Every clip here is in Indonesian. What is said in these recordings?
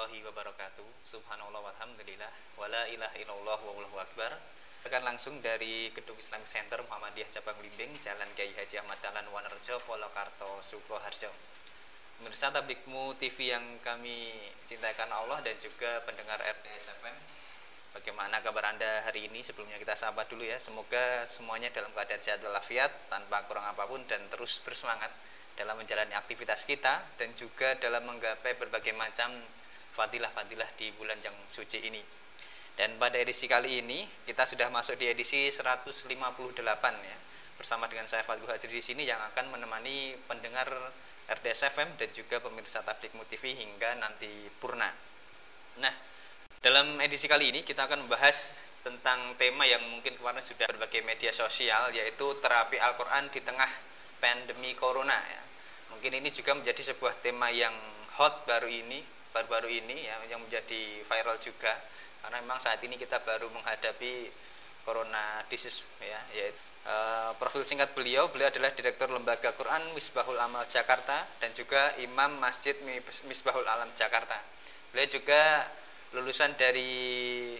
Warahmatullahi wabarakatuh. Subhanallah walhamdulillah. Wala ilaha illallah wallahu akbar. Akan langsung dari Gedung Islamic Center Muhammadiyah Cabang Limbing Jalan Kiai Haji Ahmad Dahlan Wanerjo Polokarto Sukoharjo. Pemirsa Tablikmu TV yang kami cintai karena Allah dan juga pendengar RDS FM Bagaimana kabar Anda hari ini? Sebelumnya kita sahabat dulu ya. Semoga semuanya dalam keadaan sehat walafiat Tanpa kurang apa pun dan terus bersemangat dalam menjalani aktivitas kita dan juga dalam menggapai berbagai macam fadilah-fadilah di bulan yang suci ini. Dan pada edisi kali ini kita sudah masuk di edisi 158 ya bersama dengan saya Fadil Hajri di sini yang akan menemani pendengar RDS FM dan juga pemirsa Tablik TV hingga nanti purna. Nah, dalam edisi kali ini kita akan membahas tentang tema yang mungkin kemarin sudah berbagai media sosial yaitu terapi Al-Qur'an di tengah pandemi corona ya mungkin ini juga menjadi sebuah tema yang hot baru ini baru-baru ini ya yang menjadi viral juga. Karena memang saat ini kita baru menghadapi corona disease ya yaitu e, profil singkat beliau beliau adalah direktur lembaga Quran Misbahul Amal Jakarta dan juga imam Masjid Misbahul Alam Jakarta. Beliau juga lulusan dari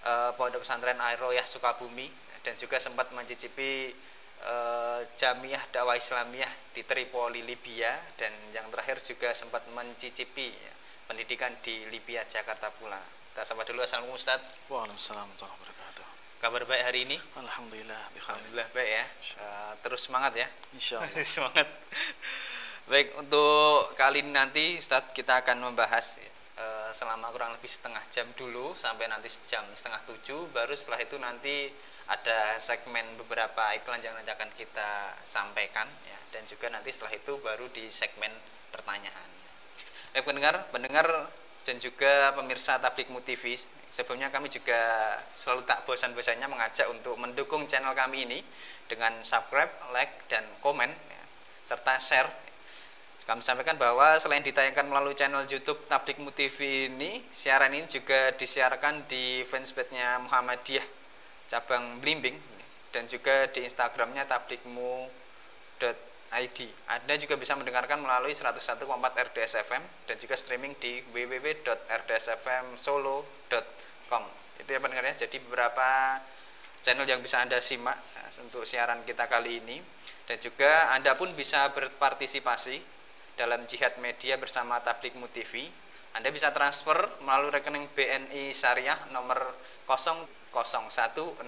e, Pondok Pesantren Airoyah Sukabumi dan juga sempat mencicipi Eh, Jamiah Dakwah Islamiyah di Tripoli Libya dan yang terakhir juga sempat mencicipi ya, pendidikan di Libya Jakarta pula. Kita sapa dulu Assalamualaikum Ustaz. Waalaikumsalam warahmatullahi wabarakatuh. Kabar baik hari ini? Alhamdulillah. Alhamdulillah baik ya. Uh, terus semangat ya. Insyaallah. semangat. Baik, untuk kali ini nanti Ustaz kita akan membahas uh, selama kurang lebih setengah jam dulu sampai nanti jam setengah tujuh baru setelah itu nanti ada segmen beberapa iklan yang nanti akan kita sampaikan ya dan juga nanti setelah itu baru di segmen pertanyaan. Baik pendengar, pendengar dan juga pemirsa Tablikmu TV, sebelumnya kami juga selalu tak bosan-bosannya mengajak untuk mendukung channel kami ini dengan subscribe, like, dan komen ya, serta share. Kami sampaikan bahwa selain ditayangkan melalui channel YouTube Tablikmu TV ini, siaran ini juga disiarkan di fanspage-nya Muhammadiyah cabang Blimbing dan juga di Instagramnya tablikmu.id. Anda juga bisa mendengarkan melalui 101,4 RDS FM dan juga streaming di www.rdsfmsolo.com. Itu ya pendengarnya. Jadi beberapa channel yang bisa Anda simak ya, untuk siaran kita kali ini dan juga Anda pun bisa berpartisipasi dalam jihad media bersama Tablikmu TV. Anda bisa transfer melalui rekening BNI Syariah nomor 0 0162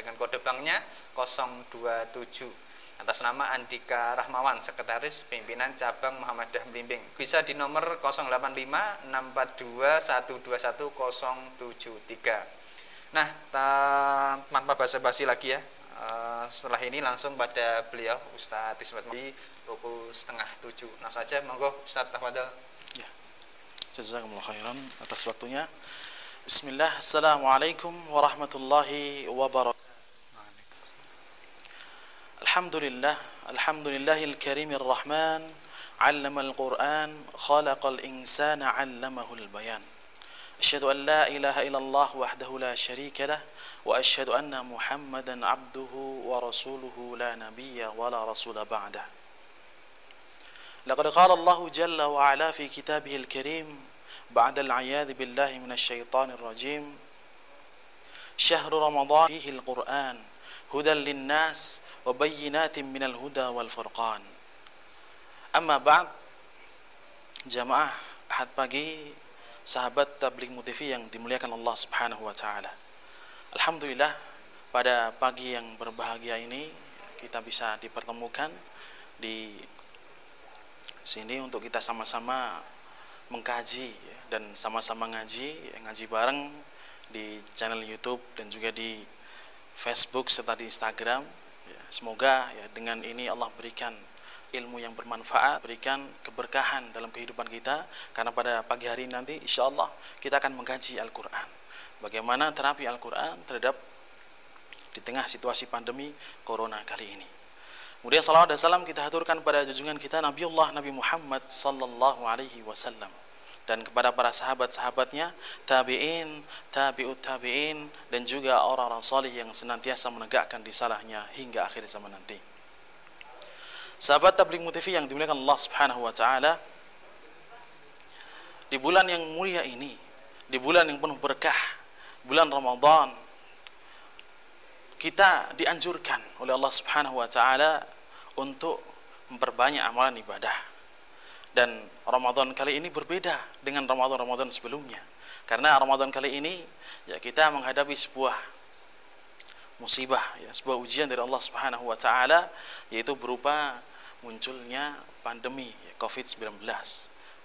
dengan kode banknya 027 atas nama Andika Rahmawan, Sekretaris Pimpinan Cabang Muhammadah Blimbing. Bisa di nomor 085 642 121073. Nah, tanpa basa-basi lagi ya, eh, setelah ini langsung pada beliau Ustadz Ismat di pukul setengah tujuh. Nah saja, monggo Ustadz Tafadhal. Ya. Jazakumullah khairan atas waktunya. Bismillah, Assalamualaikum warahmatullahi wabarakatuh. الحمد لله الحمد لله الكريم الرحمن علم القرآن خلق الإنسان علمه البيان. أشهد أن لا إله إلا الله وحده لا شريك له وأشهد أن محمدا عبده ورسوله لا نبي ولا رسول بعده. لقد قال الله جل وعلا في كتابه الكريم بعد العياذ بالله من الشيطان الرجيم شهر رمضان فيه القرآن هدى للناس وبينات من الهدى والفرقان أما بعد jamaah ahad pagi sahabat tablik mutifi yang dimuliakan Allah subhanahu wa ta'ala Alhamdulillah pada pagi yang berbahagia ini kita bisa dipertemukan di sini untuk kita sama-sama mengkaji ya, dan sama-sama ngaji ngaji bareng di channel YouTube dan juga di Facebook serta di Instagram ya, semoga ya dengan ini Allah berikan ilmu yang bermanfaat berikan keberkahan dalam kehidupan kita. Karena pada pagi hari nanti insya Allah kita akan mengkaji Al-Quran. Bagaimana terapi Al-Quran terhadap di tengah situasi pandemi Corona kali ini. Kemudian salawat dan salam kita haturkan pada junjungan kita Nabiullah Nabi Muhammad sallallahu alaihi wasallam dan kepada para sahabat-sahabatnya, tabi'in, tabi'ut tabi'in dan juga orang-orang salih yang senantiasa menegakkan risalahnya hingga akhir zaman nanti. Sahabat tabligh mutifi yang dimuliakan Allah Subhanahu wa taala, di bulan yang mulia ini, di bulan yang penuh berkah, bulan Ramadan, kita dianjurkan oleh Allah Subhanahu wa taala untuk memperbanyak amalan ibadah. Dan Ramadan kali ini berbeda dengan Ramadan-Ramadan sebelumnya. Karena Ramadan kali ini ya kita menghadapi sebuah musibah ya sebuah ujian dari Allah Subhanahu wa taala yaitu berupa munculnya pandemi ya, Covid-19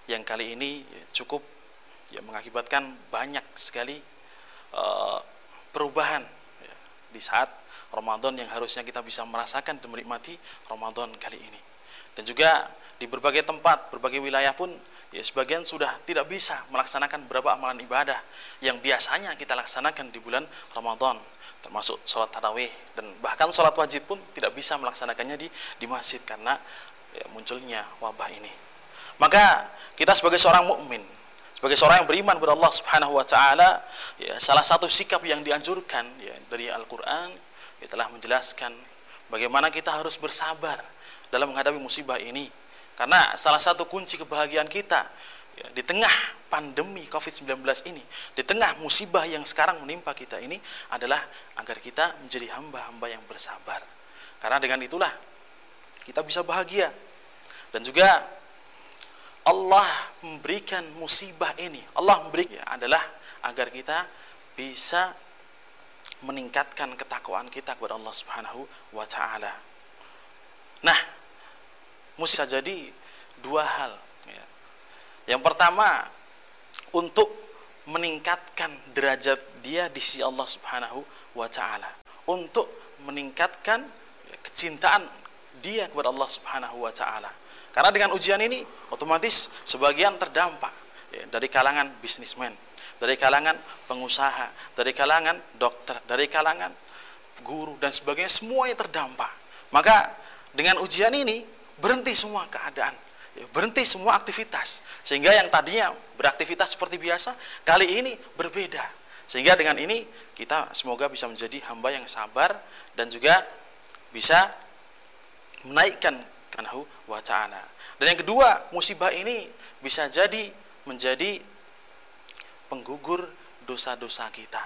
yang kali ini ya, cukup ya mengakibatkan banyak sekali uh, perubahan ya, di saat Ramadan yang harusnya kita bisa merasakan dan menikmati Ramadan kali ini. Dan juga di berbagai tempat, berbagai wilayah pun ya sebagian sudah tidak bisa melaksanakan beberapa amalan ibadah yang biasanya kita laksanakan di bulan Ramadan termasuk sholat tarawih dan bahkan sholat wajib pun tidak bisa melaksanakannya di di masjid karena ya, munculnya wabah ini. Maka kita sebagai seorang mukmin, sebagai seorang yang beriman kepada Allah Subhanahu wa taala, ya salah satu sikap yang dianjurkan ya dari Al-Qur'an ya, telah menjelaskan bagaimana kita harus bersabar dalam menghadapi musibah ini. Karena salah satu kunci kebahagiaan kita ya, di tengah pandemi COVID-19 ini, di tengah musibah yang sekarang menimpa kita ini adalah agar kita menjadi hamba-hamba yang bersabar. Karena dengan itulah kita bisa bahagia. Dan juga Allah memberikan musibah ini, Allah memberi ya, adalah agar kita bisa meningkatkan ketakwaan kita kepada Allah Subhanahu wa taala. Nah, musibah jadi dua hal ya. Yang pertama untuk meningkatkan derajat dia di sisi Allah Subhanahu wa taala. Untuk meningkatkan kecintaan dia kepada Allah Subhanahu wa taala. Karena dengan ujian ini otomatis sebagian terdampak ya, dari kalangan bisnismen, dari kalangan pengusaha, dari kalangan dokter, dari kalangan guru dan sebagainya semuanya terdampak. Maka dengan ujian ini berhenti semua keadaan. Ya, berhenti semua aktivitas. Sehingga yang tadinya beraktivitas seperti biasa kali ini berbeda. Sehingga dengan ini kita semoga bisa menjadi hamba yang sabar dan juga bisa menaikkan kanahu wa ta'ala dan yang kedua musibah ini bisa jadi menjadi penggugur dosa-dosa kita.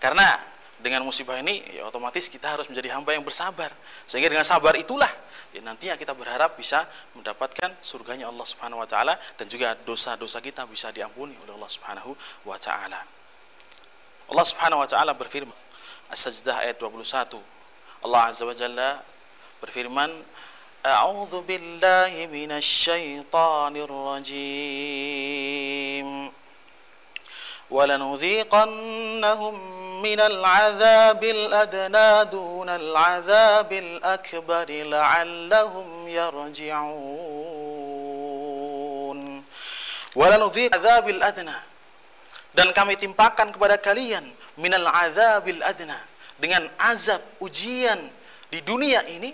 Karena dengan musibah ini ya otomatis kita harus menjadi hamba yang bersabar. Sehingga dengan sabar itulah ya nantinya kita berharap bisa mendapatkan surganya Allah Subhanahu wa taala dan juga dosa-dosa kita bisa diampuni oleh Allah Subhanahu wa taala. Allah Subhanahu wa taala berfirman As-Sajdah ayat 21. Allah Azza wa Jalla berfirman A'udzu billahi minasy syaithanir rajim. ولنذيقنهم من العذاب الأدنى دون العذاب الأكبر لعلهم يرجعون ولنذيق العذاب الأدنى dan kami timpakan kepada kalian minal azabil adna dengan azab ujian di dunia ini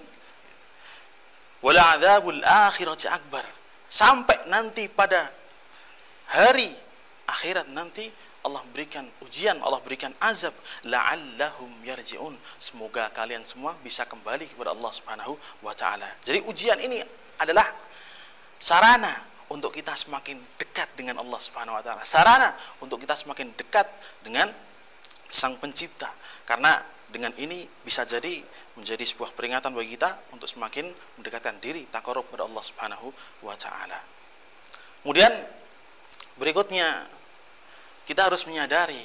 wala azabul akhirati akbar sampai nanti pada hari akhirat nanti Allah berikan ujian, Allah berikan azab, la'allahum yarji'un. Semoga kalian semua bisa kembali kepada Allah Subhanahu wa taala. Jadi ujian ini adalah sarana untuk kita semakin dekat dengan Allah Subhanahu wa taala. Sarana untuk kita semakin dekat dengan Sang Pencipta. Karena dengan ini bisa jadi menjadi sebuah peringatan bagi kita untuk semakin mendekatkan diri takarub kepada Allah Subhanahu wa taala. Kemudian berikutnya kita harus menyadari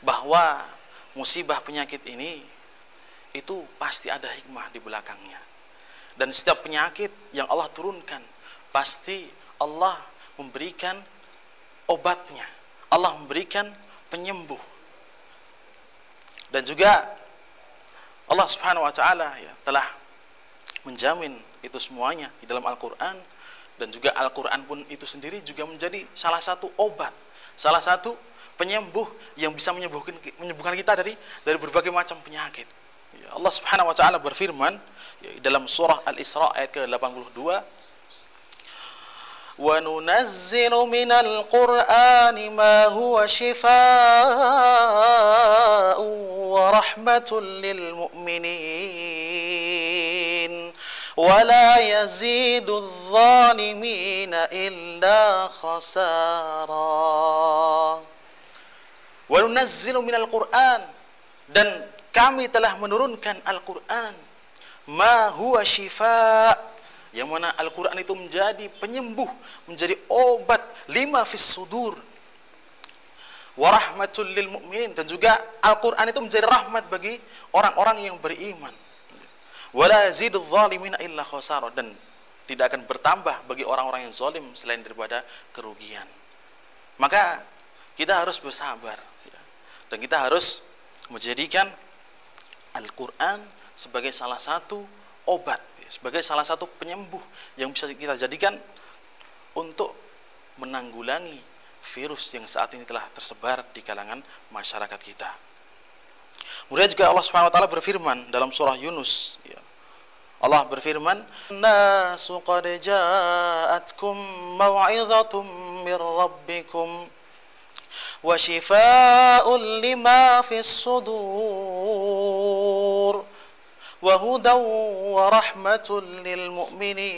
bahwa musibah penyakit ini itu pasti ada hikmah di belakangnya. Dan setiap penyakit yang Allah turunkan pasti Allah memberikan obatnya. Allah memberikan penyembuh. Dan juga Allah Subhanahu wa taala ya telah menjamin itu semuanya di dalam Al-Qur'an dan juga Al-Qur'an pun itu sendiri juga menjadi salah satu obat salah satu penyembuh yang bisa menyembuhkan menyembuhkan kita dari dari berbagai macam penyakit. Ya, Allah Subhanahu wa taala berfirman ya, dalam surah Al-Isra ayat ke-82 وننزل من القرآن ما هو شفاء ورحمة للمؤمنين ولا يزيد الظالمين إلا خسارا وننزل من القرآن dan kami telah menurunkan Al-Quran ma huwa shifa yang mana Al-Quran itu menjadi penyembuh menjadi obat lima fis sudur warahmatul lil mu'minin dan juga Al-Quran itu menjadi rahmat bagi orang-orang yang beriman wala illa dan tidak akan bertambah bagi orang-orang yang zalim selain daripada kerugian maka kita harus bersabar ya. dan kita harus menjadikan Al-Quran sebagai salah satu obat ya, sebagai salah satu penyembuh yang bisa kita jadikan untuk menanggulangi virus yang saat ini telah tersebar di kalangan masyarakat kita. Kemudian juga Allah Subhanahu wa taala berfirman dalam surah Yunus ya, Allah berfirman, "Nasu qad ja'atkum maw'idhatum mir rabbikum wa shifaa'un lima fis sudur wa hudan wa rahmatun lil mu'minin."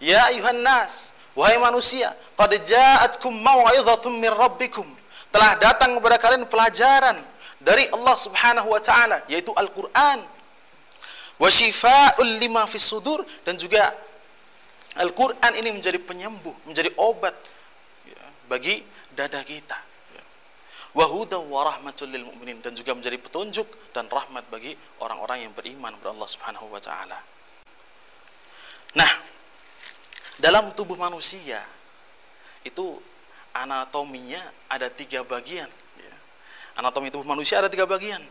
Ya ayuhan nas, wahai manusia, qad ja'atkum maw'idhatum mir rabbikum. Telah datang kepada kalian pelajaran dari Allah Subhanahu wa taala yaitu Al-Qur'an. Wa syifaa'ul lima fis sudur dan juga Al-Qur'an ini menjadi penyembuh, menjadi obat ya, bagi dada kita. Wa hudan wa rahmatul lil mu'minin dan juga menjadi petunjuk dan rahmat bagi orang-orang yang beriman kepada Allah Subhanahu wa taala. Nah, dalam tubuh manusia itu anatominya ada tiga bagian Anatomi tubuh manusia ada tiga bagian.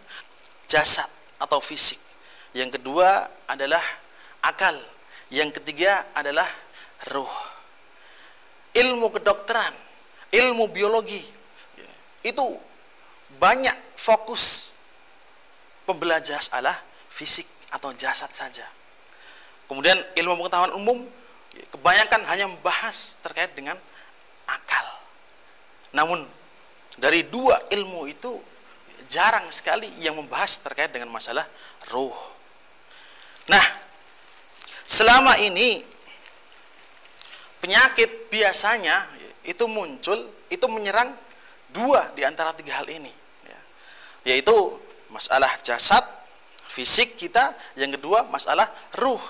Jasad atau fisik. Yang kedua adalah akal. Yang ketiga adalah ruh. Ilmu kedokteran, ilmu biologi, itu banyak fokus pembelajaran adalah fisik atau jasad saja. Kemudian ilmu pengetahuan umum kebanyakan hanya membahas terkait dengan akal. Namun dari dua ilmu itu jarang sekali yang membahas terkait dengan masalah ruh. Nah, selama ini penyakit biasanya itu muncul, itu menyerang dua di antara tiga hal ini, ya. yaitu masalah jasad, fisik kita, yang kedua masalah ruh.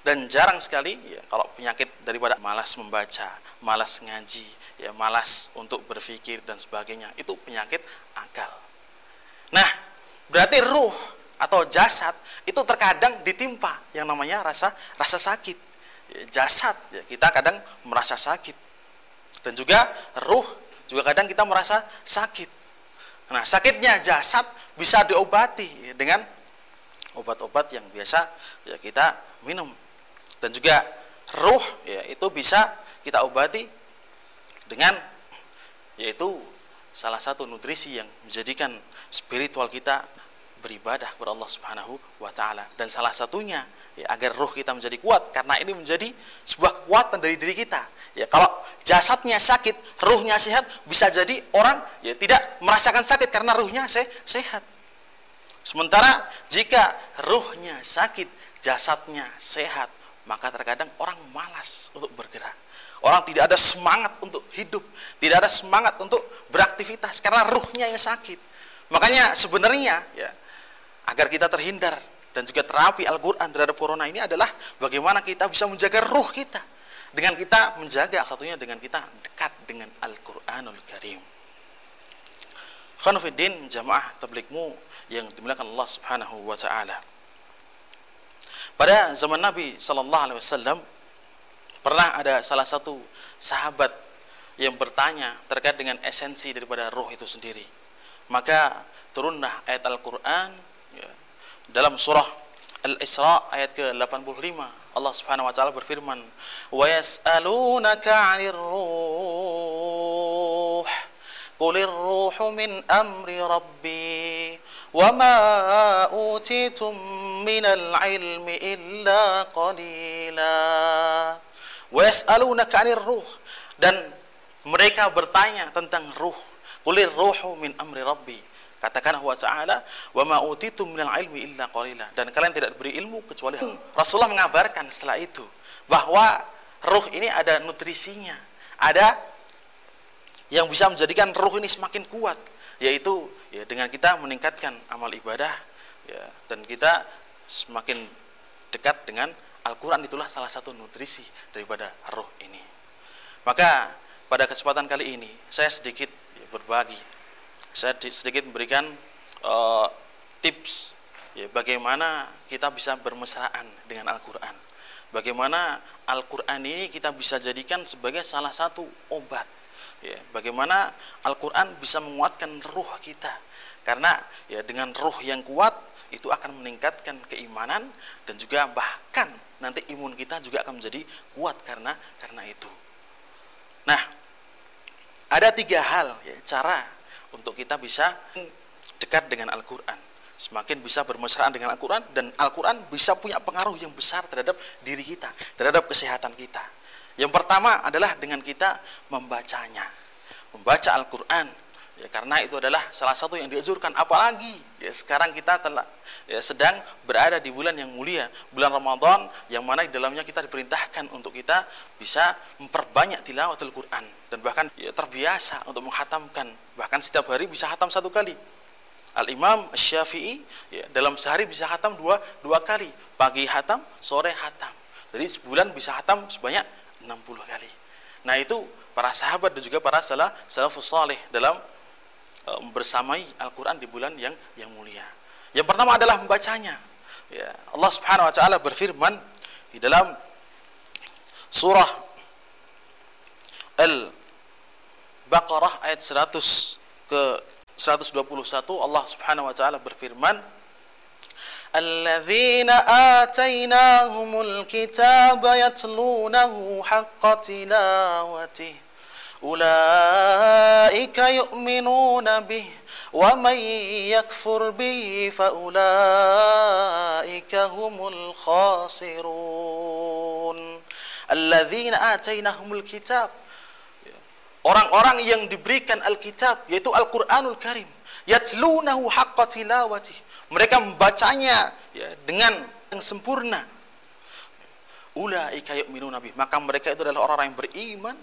Dan jarang sekali ya, kalau penyakit daripada malas membaca, malas ngaji, ya malas untuk berpikir dan sebagainya. Itu penyakit akal. Nah berarti ruh atau jasad itu terkadang ditimpa yang namanya rasa rasa sakit. Ya, jasad ya, kita kadang merasa sakit. Dan juga ruh juga kadang kita merasa sakit. Nah sakitnya jasad bisa diobati ya, dengan obat-obat yang biasa ya kita minum. Dan juga ruh ya itu bisa kita obati dengan yaitu salah satu nutrisi yang menjadikan spiritual kita beribadah kepada Allah Subhanahu wa taala. Dan salah satunya ya, agar roh kita menjadi kuat karena ini menjadi sebuah kekuatan dari diri kita. Ya kalau jasadnya sakit ruhnya sehat bisa jadi orang ya tidak merasakan sakit karena ruhnya se sehat. Sementara jika ruhnya sakit jasadnya sehat maka terkadang orang malas untuk bergerak Orang tidak ada semangat untuk hidup, tidak ada semangat untuk beraktivitas karena ruhnya yang sakit. Makanya sebenarnya ya agar kita terhindar dan juga terapi Al-Qur'an terhadap corona ini adalah bagaimana kita bisa menjaga ruh kita dengan kita menjaga satunya dengan kita dekat dengan Al-Qur'anul Karim. Khonfidin jamaah tablikmu yang dimuliakan Allah Subhanahu wa taala. Pada zaman Nabi sallallahu alaihi wasallam Pernah ada salah satu sahabat yang bertanya terkait dengan esensi daripada roh itu sendiri. Maka turunlah ayat Al-Quran ya, dalam surah Al-Isra ayat ke-85. Allah Subhanahu wa taala berfirman wa yas'alunaka 'anir ruh. Qulir ruhu min amri rabbi. Wa ma utitum minal ilmi illa qalila ruh dan mereka bertanya tentang ruh. Qulir ruhu min amri rabbi. Katakan Allah Ta'ala, "Wa ma utitum minal ilmi illa qalila." Dan kalian tidak diberi ilmu kecuali Rasulullah mengabarkan setelah itu bahwa ruh ini ada nutrisinya. Ada yang bisa menjadikan ruh ini semakin kuat, yaitu ya dengan kita meningkatkan amal ibadah ya dan kita semakin dekat dengan Al-Qur'an itulah salah satu nutrisi daripada ruh ini. Maka pada kesempatan kali ini saya sedikit ya, berbagi saya sedikit memberikan uh, tips ya, bagaimana kita bisa bermesraan dengan Al-Quran. Bagaimana Al-Quran ini kita bisa jadikan sebagai salah satu obat. Ya, bagaimana Al-Quran bisa menguatkan ruh kita. Karena ya dengan ruh yang kuat itu akan meningkatkan keimanan dan juga bahkan nanti imun kita juga akan menjadi kuat karena karena itu. Nah, ada tiga hal ya, cara untuk kita bisa dekat dengan Al-Quran. Semakin bisa bermesraan dengan Al-Quran dan Al-Quran bisa punya pengaruh yang besar terhadap diri kita terhadap kesehatan kita. Yang pertama adalah dengan kita membacanya. Membaca Al-Quran ya karena itu adalah salah satu yang dianjurkan apalagi ya sekarang kita telah ya, sedang berada di bulan yang mulia bulan Ramadan yang mana di dalamnya kita diperintahkan untuk kita bisa memperbanyak tilawatul Quran dan bahkan ya, terbiasa untuk menghatamkan. Bahkan setiap hari bisa hatam satu kali. Al Imam Syafi'i ya, dalam sehari bisa hatam dua dua kali. Pagi hatam sore hatam. Jadi sebulan bisa hatam sebanyak 60 kali. Nah itu para sahabat dan juga para salah salafus saleh dalam bersamai Al-Quran di bulan yang yang mulia. Yang pertama adalah membacanya. Ya, Allah Subhanahu Wa Taala berfirman di dalam surah Al-Baqarah ayat 100 ke 121 Allah Subhanahu Wa Taala berfirman الذين آتيناهم الكتاب يتلونه حق تلاوته أولئك يؤمنون به ومن يكفر به فأولئك هم الخاسرون الذين آتيناهم الكتاب orang-orang yang diberikan Alkitab yaitu Al-Qur'anul Karim yatlunahu haqqa tilawati mereka membacanya ya, dengan yang sempurna ulaika yu'minuna bih maka mereka itu adalah orang-orang yang beriman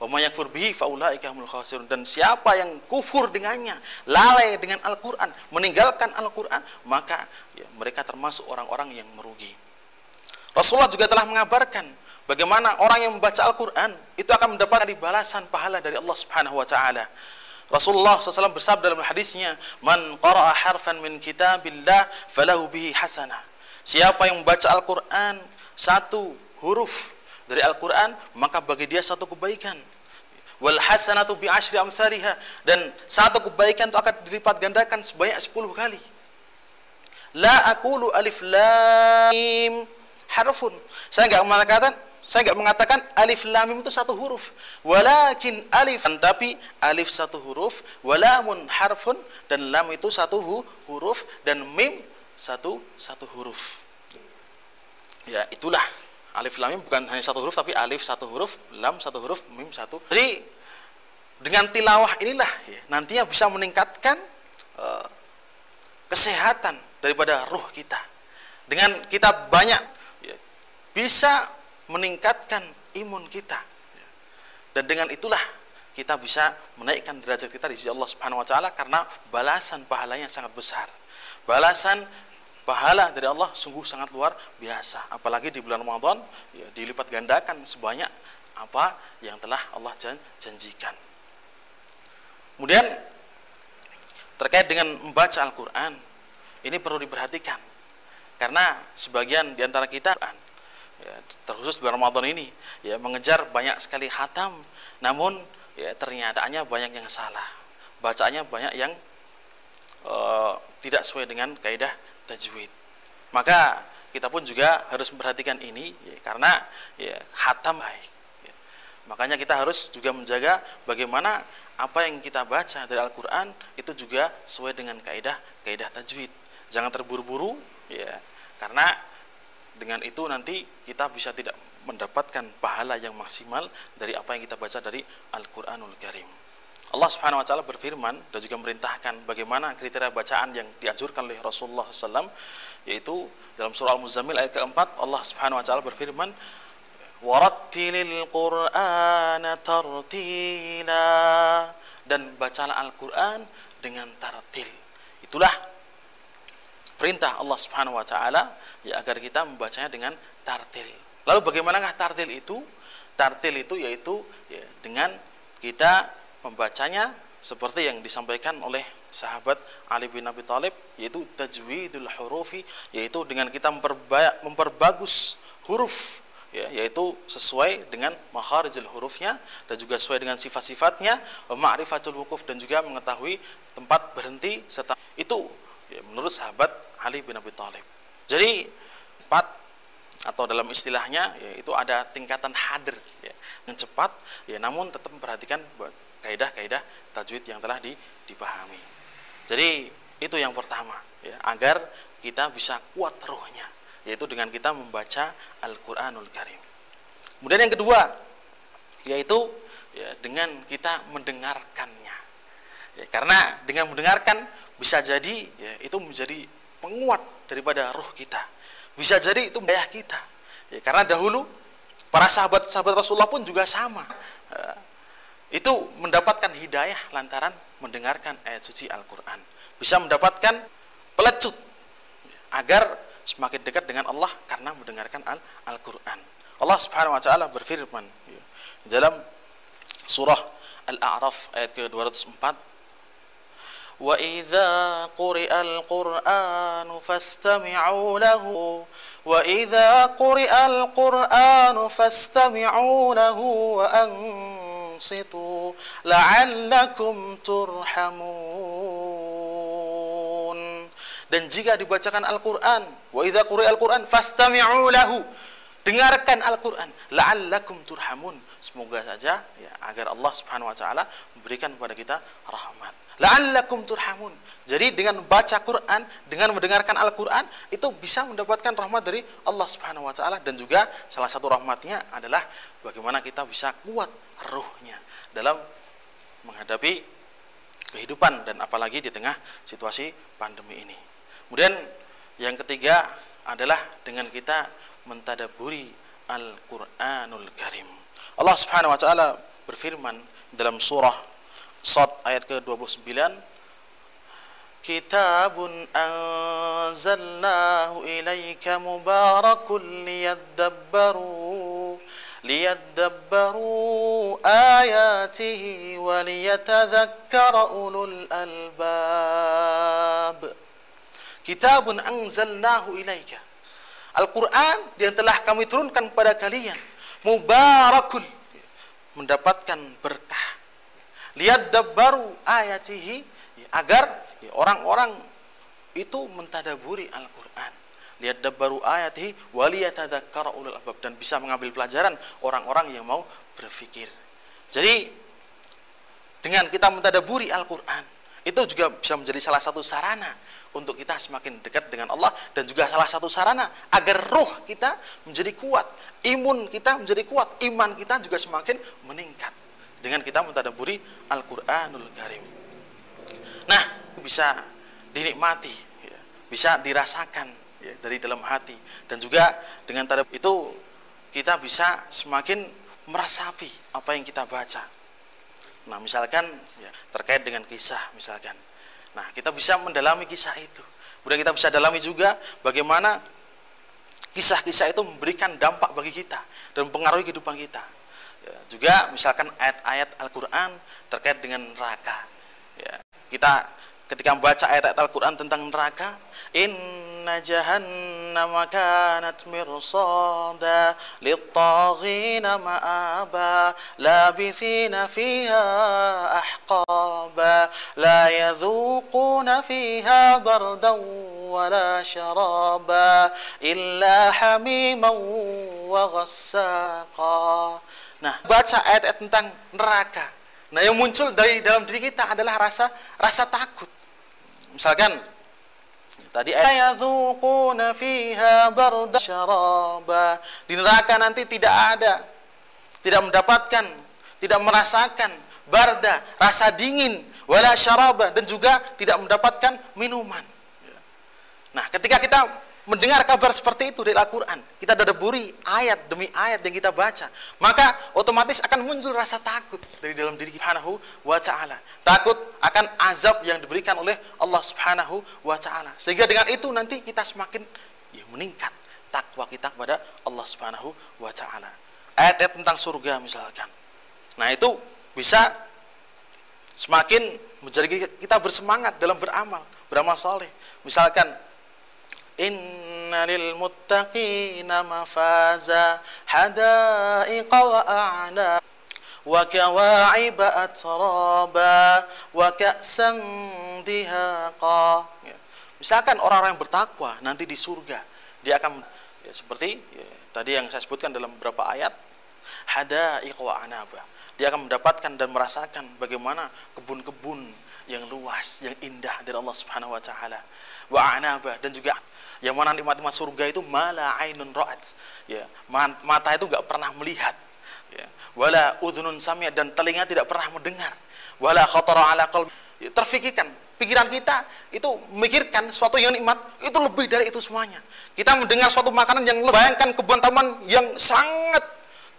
Bihi faulaika. Dan siapa yang kufur dengannya, lalai dengan Al-Qur'an, meninggalkan Al-Qur'an, maka ya, mereka termasuk orang-orang yang merugi. Rasulullah juga telah mengabarkan bagaimana orang yang membaca Al-Qur'an itu akan mendapatkan balasan pahala dari Allah Subhanahu wa taala. Rasulullah SAW bersabda dalam hadisnya, "Man qara'a harfan min kitabillah falahu bihi hasanah." Siapa yang membaca Al-Qur'an satu huruf dari Al-Quran maka bagi dia satu kebaikan. Wal hasanatu bi asyri amsariha. Dan satu kebaikan itu akan dilipat gandakan sebanyak 10 kali. La aqulu alif lam harfun. Saya enggak mengatakan saya enggak mengatakan alif lam itu satu huruf. Walakin alif tapi alif satu huruf walamun harfun dan lam itu satu huruf dan mim satu satu huruf. Ya itulah alif lam mim bukan hanya satu huruf tapi alif satu huruf lam satu huruf mim satu jadi dengan tilawah inilah ya, nantinya bisa meningkatkan uh, kesehatan daripada ruh kita dengan kita banyak ya, bisa meningkatkan imun kita ya. dan dengan itulah kita bisa menaikkan derajat kita di sisi Allah Subhanahu wa taala karena balasan pahalanya sangat besar. Balasan pahala dari Allah sungguh sangat luar biasa. Apalagi di bulan Ramadan ya, dilipat gandakan sebanyak apa yang telah Allah janjikan. Kemudian terkait dengan membaca Al-Quran ini perlu diperhatikan karena sebagian di antara kita ya, terkhusus bulan Ramadan ini ya mengejar banyak sekali khatam namun ya ternyataannya banyak yang salah bacaannya banyak yang uh, tidak sesuai dengan kaidah tajwid. Maka kita pun juga harus memperhatikan ini ya, karena ya, hatam baik. Ya. Makanya kita harus juga menjaga bagaimana apa yang kita baca dari Al-Quran itu juga sesuai dengan kaidah kaidah tajwid. Jangan terburu-buru ya karena dengan itu nanti kita bisa tidak mendapatkan pahala yang maksimal dari apa yang kita baca dari Al-Qur'anul Karim. Allah Subhanahu wa taala berfirman dan juga merintahkan bagaimana kriteria bacaan yang dianjurkan oleh Rasulullah SAW yaitu dalam surah Al-Muzammil ayat keempat Allah Subhanahu wa taala berfirman warattilil qur'ana tartila. Dan bacalah Al-Qur'an dengan tartil. Itulah perintah Allah Subhanahu wa taala ya agar kita membacanya dengan tartil. Lalu bagaimanakah tartil itu? Tartil itu yaitu ya, dengan kita membacanya seperti yang disampaikan oleh sahabat Ali bin Abi Thalib yaitu tajwidul hurufi yaitu dengan kita memperba memperbagus huruf ya, yaitu sesuai dengan makharijul hurufnya dan juga sesuai dengan sifat-sifatnya ma'rifatul wukuf dan juga mengetahui tempat berhenti serta itu ya, menurut sahabat Ali bin Abi Thalib. Jadi cepat atau dalam istilahnya ya, itu ada tingkatan hadir ya, yang cepat ya namun tetap memperhatikan kaidah-kaidah tajwid yang telah dipahami. Jadi itu yang pertama ya, agar kita bisa kuat rohnya yaitu dengan kita membaca Al-Qur'anul Karim. Kemudian yang kedua yaitu ya, dengan kita mendengarkannya. Ya, karena dengan mendengarkan bisa jadi ya, itu menjadi penguat daripada roh kita. Bisa jadi itu daya kita. Ya, karena dahulu para sahabat-sahabat Rasulullah pun juga sama Ya, itu mendapatkan hidayah lantaran mendengarkan ayat suci Al-Quran. Bisa mendapatkan pelecut agar semakin dekat dengan Allah karena mendengarkan Al-Quran. Allah Subhanahu wa taala berfirman dalam surah Al-A'raf ayat ke-204 وإذا قرئ القرآن فاستمعوا له وإذا قرئ القرآن فاستمعوا له وأنصتوا وأنصتوا لعلكم ترحمون dan jika dibacakan Al-Qur'an wa idza quri'al Qur'an fastami'u lahu dengarkan Al-Qur'an la'allakum turhamun semoga saja ya agar Allah Subhanahu wa taala memberikan kepada kita rahmat la'allakum turhamun jadi dengan baca Quran dengan mendengarkan Al-Qur'an itu bisa mendapatkan rahmat dari Allah Subhanahu wa taala dan juga salah satu rahmatnya adalah bagaimana kita bisa kuat ruhnya dalam menghadapi kehidupan dan apalagi di tengah situasi pandemi ini. Kemudian yang ketiga adalah dengan kita mentadaburi Al-Qur'anul Karim. Allah Subhanahu wa taala berfirman dalam surah Sot ayat ke-29. Kitabun anzalnahu ilaika mubarakun liyadabbaru liyadabbaru ayatihi wa liyatadhakkara ulul albab. Kitabun anzalnahu ilaika. Al-Quran yang telah kami turunkan kepada kalian Mubarakun Mendapatkan berkah lihat dabbaru ayatihi agar orang-orang itu mentadaburi Al-Quran lihat dabbaru ayatihi waliyatadzakkara ulul albab dan bisa mengambil pelajaran orang-orang yang mau berpikir. Jadi dengan kita mentadaburi Al-Qur'an itu juga bisa menjadi salah satu sarana untuk kita semakin dekat dengan Allah dan juga salah satu sarana agar roh kita menjadi kuat, imun kita menjadi kuat, iman kita juga semakin meningkat dengan kita mentadaburi Al-Qur'anul Karim. Nah, bisa dinikmati, ya, bisa dirasakan ya, dari dalam hati dan juga dengan tadab itu kita bisa semakin meresapi apa yang kita baca. Nah, misalkan ya, terkait dengan kisah misalkan. Nah, kita bisa mendalami kisah itu. Kemudian kita bisa dalami juga bagaimana kisah-kisah itu memberikan dampak bagi kita dan mempengaruhi kehidupan kita. Ya, juga misalkan ayat-ayat Al-Quran terkait dengan neraka. Ya, kita ketika membaca ayat-ayat Al-Quran tentang neraka, Inna jahannama kanat mirsada littaghina ma'aba labithina fiha ahqaba la yadhuquna fiha bardan wala sharaba illa hamiman wa ghassaqa Nah, baca ayat-ayat tentang neraka. Nah, yang muncul dari dalam diri kita adalah rasa rasa takut. Misalkan Tadi syaraba. Di neraka nanti tidak ada tidak mendapatkan, tidak merasakan barda, rasa dingin, wala syaraba dan juga tidak mendapatkan minuman. Nah, ketika kita mendengar kabar seperti itu dari Al-Quran, kita dadaburi ayat demi ayat yang kita baca, maka otomatis akan muncul rasa takut dari dalam diri Subhanahu wa taala. Takut akan azab yang diberikan oleh Allah Subhanahu wa taala. Sehingga dengan itu nanti kita semakin ya, meningkat takwa kita kepada Allah Subhanahu wa taala. Ayat-ayat tentang surga misalkan. Nah, itu bisa semakin menjadi kita bersemangat dalam beramal, beramal soleh. Misalkan Inna lil muttaqina mafaza hadaiqa wa a'na wa kawa'iba atraba wa dihaqa. Ya. Misalkan orang-orang yang bertakwa nanti di surga, dia akan ya, seperti ya, tadi yang saya sebutkan dalam beberapa ayat hadaiqa wa anaba. Dia akan mendapatkan dan merasakan bagaimana kebun-kebun yang luas, yang indah dari Allah Subhanahu wa taala. Wa anaba dan juga yang mana nikmat-nikmat surga itu mala ainun ra'at. Ya, mata itu nggak pernah melihat. Ya. Wala udhunun samia dan telinga tidak pernah mendengar. Wala khatara ala qalbi. Ya, terfikirkan pikiran kita itu memikirkan suatu yang nikmat itu lebih dari itu semuanya. Kita mendengar suatu makanan yang bayangkan kebun taman yang sangat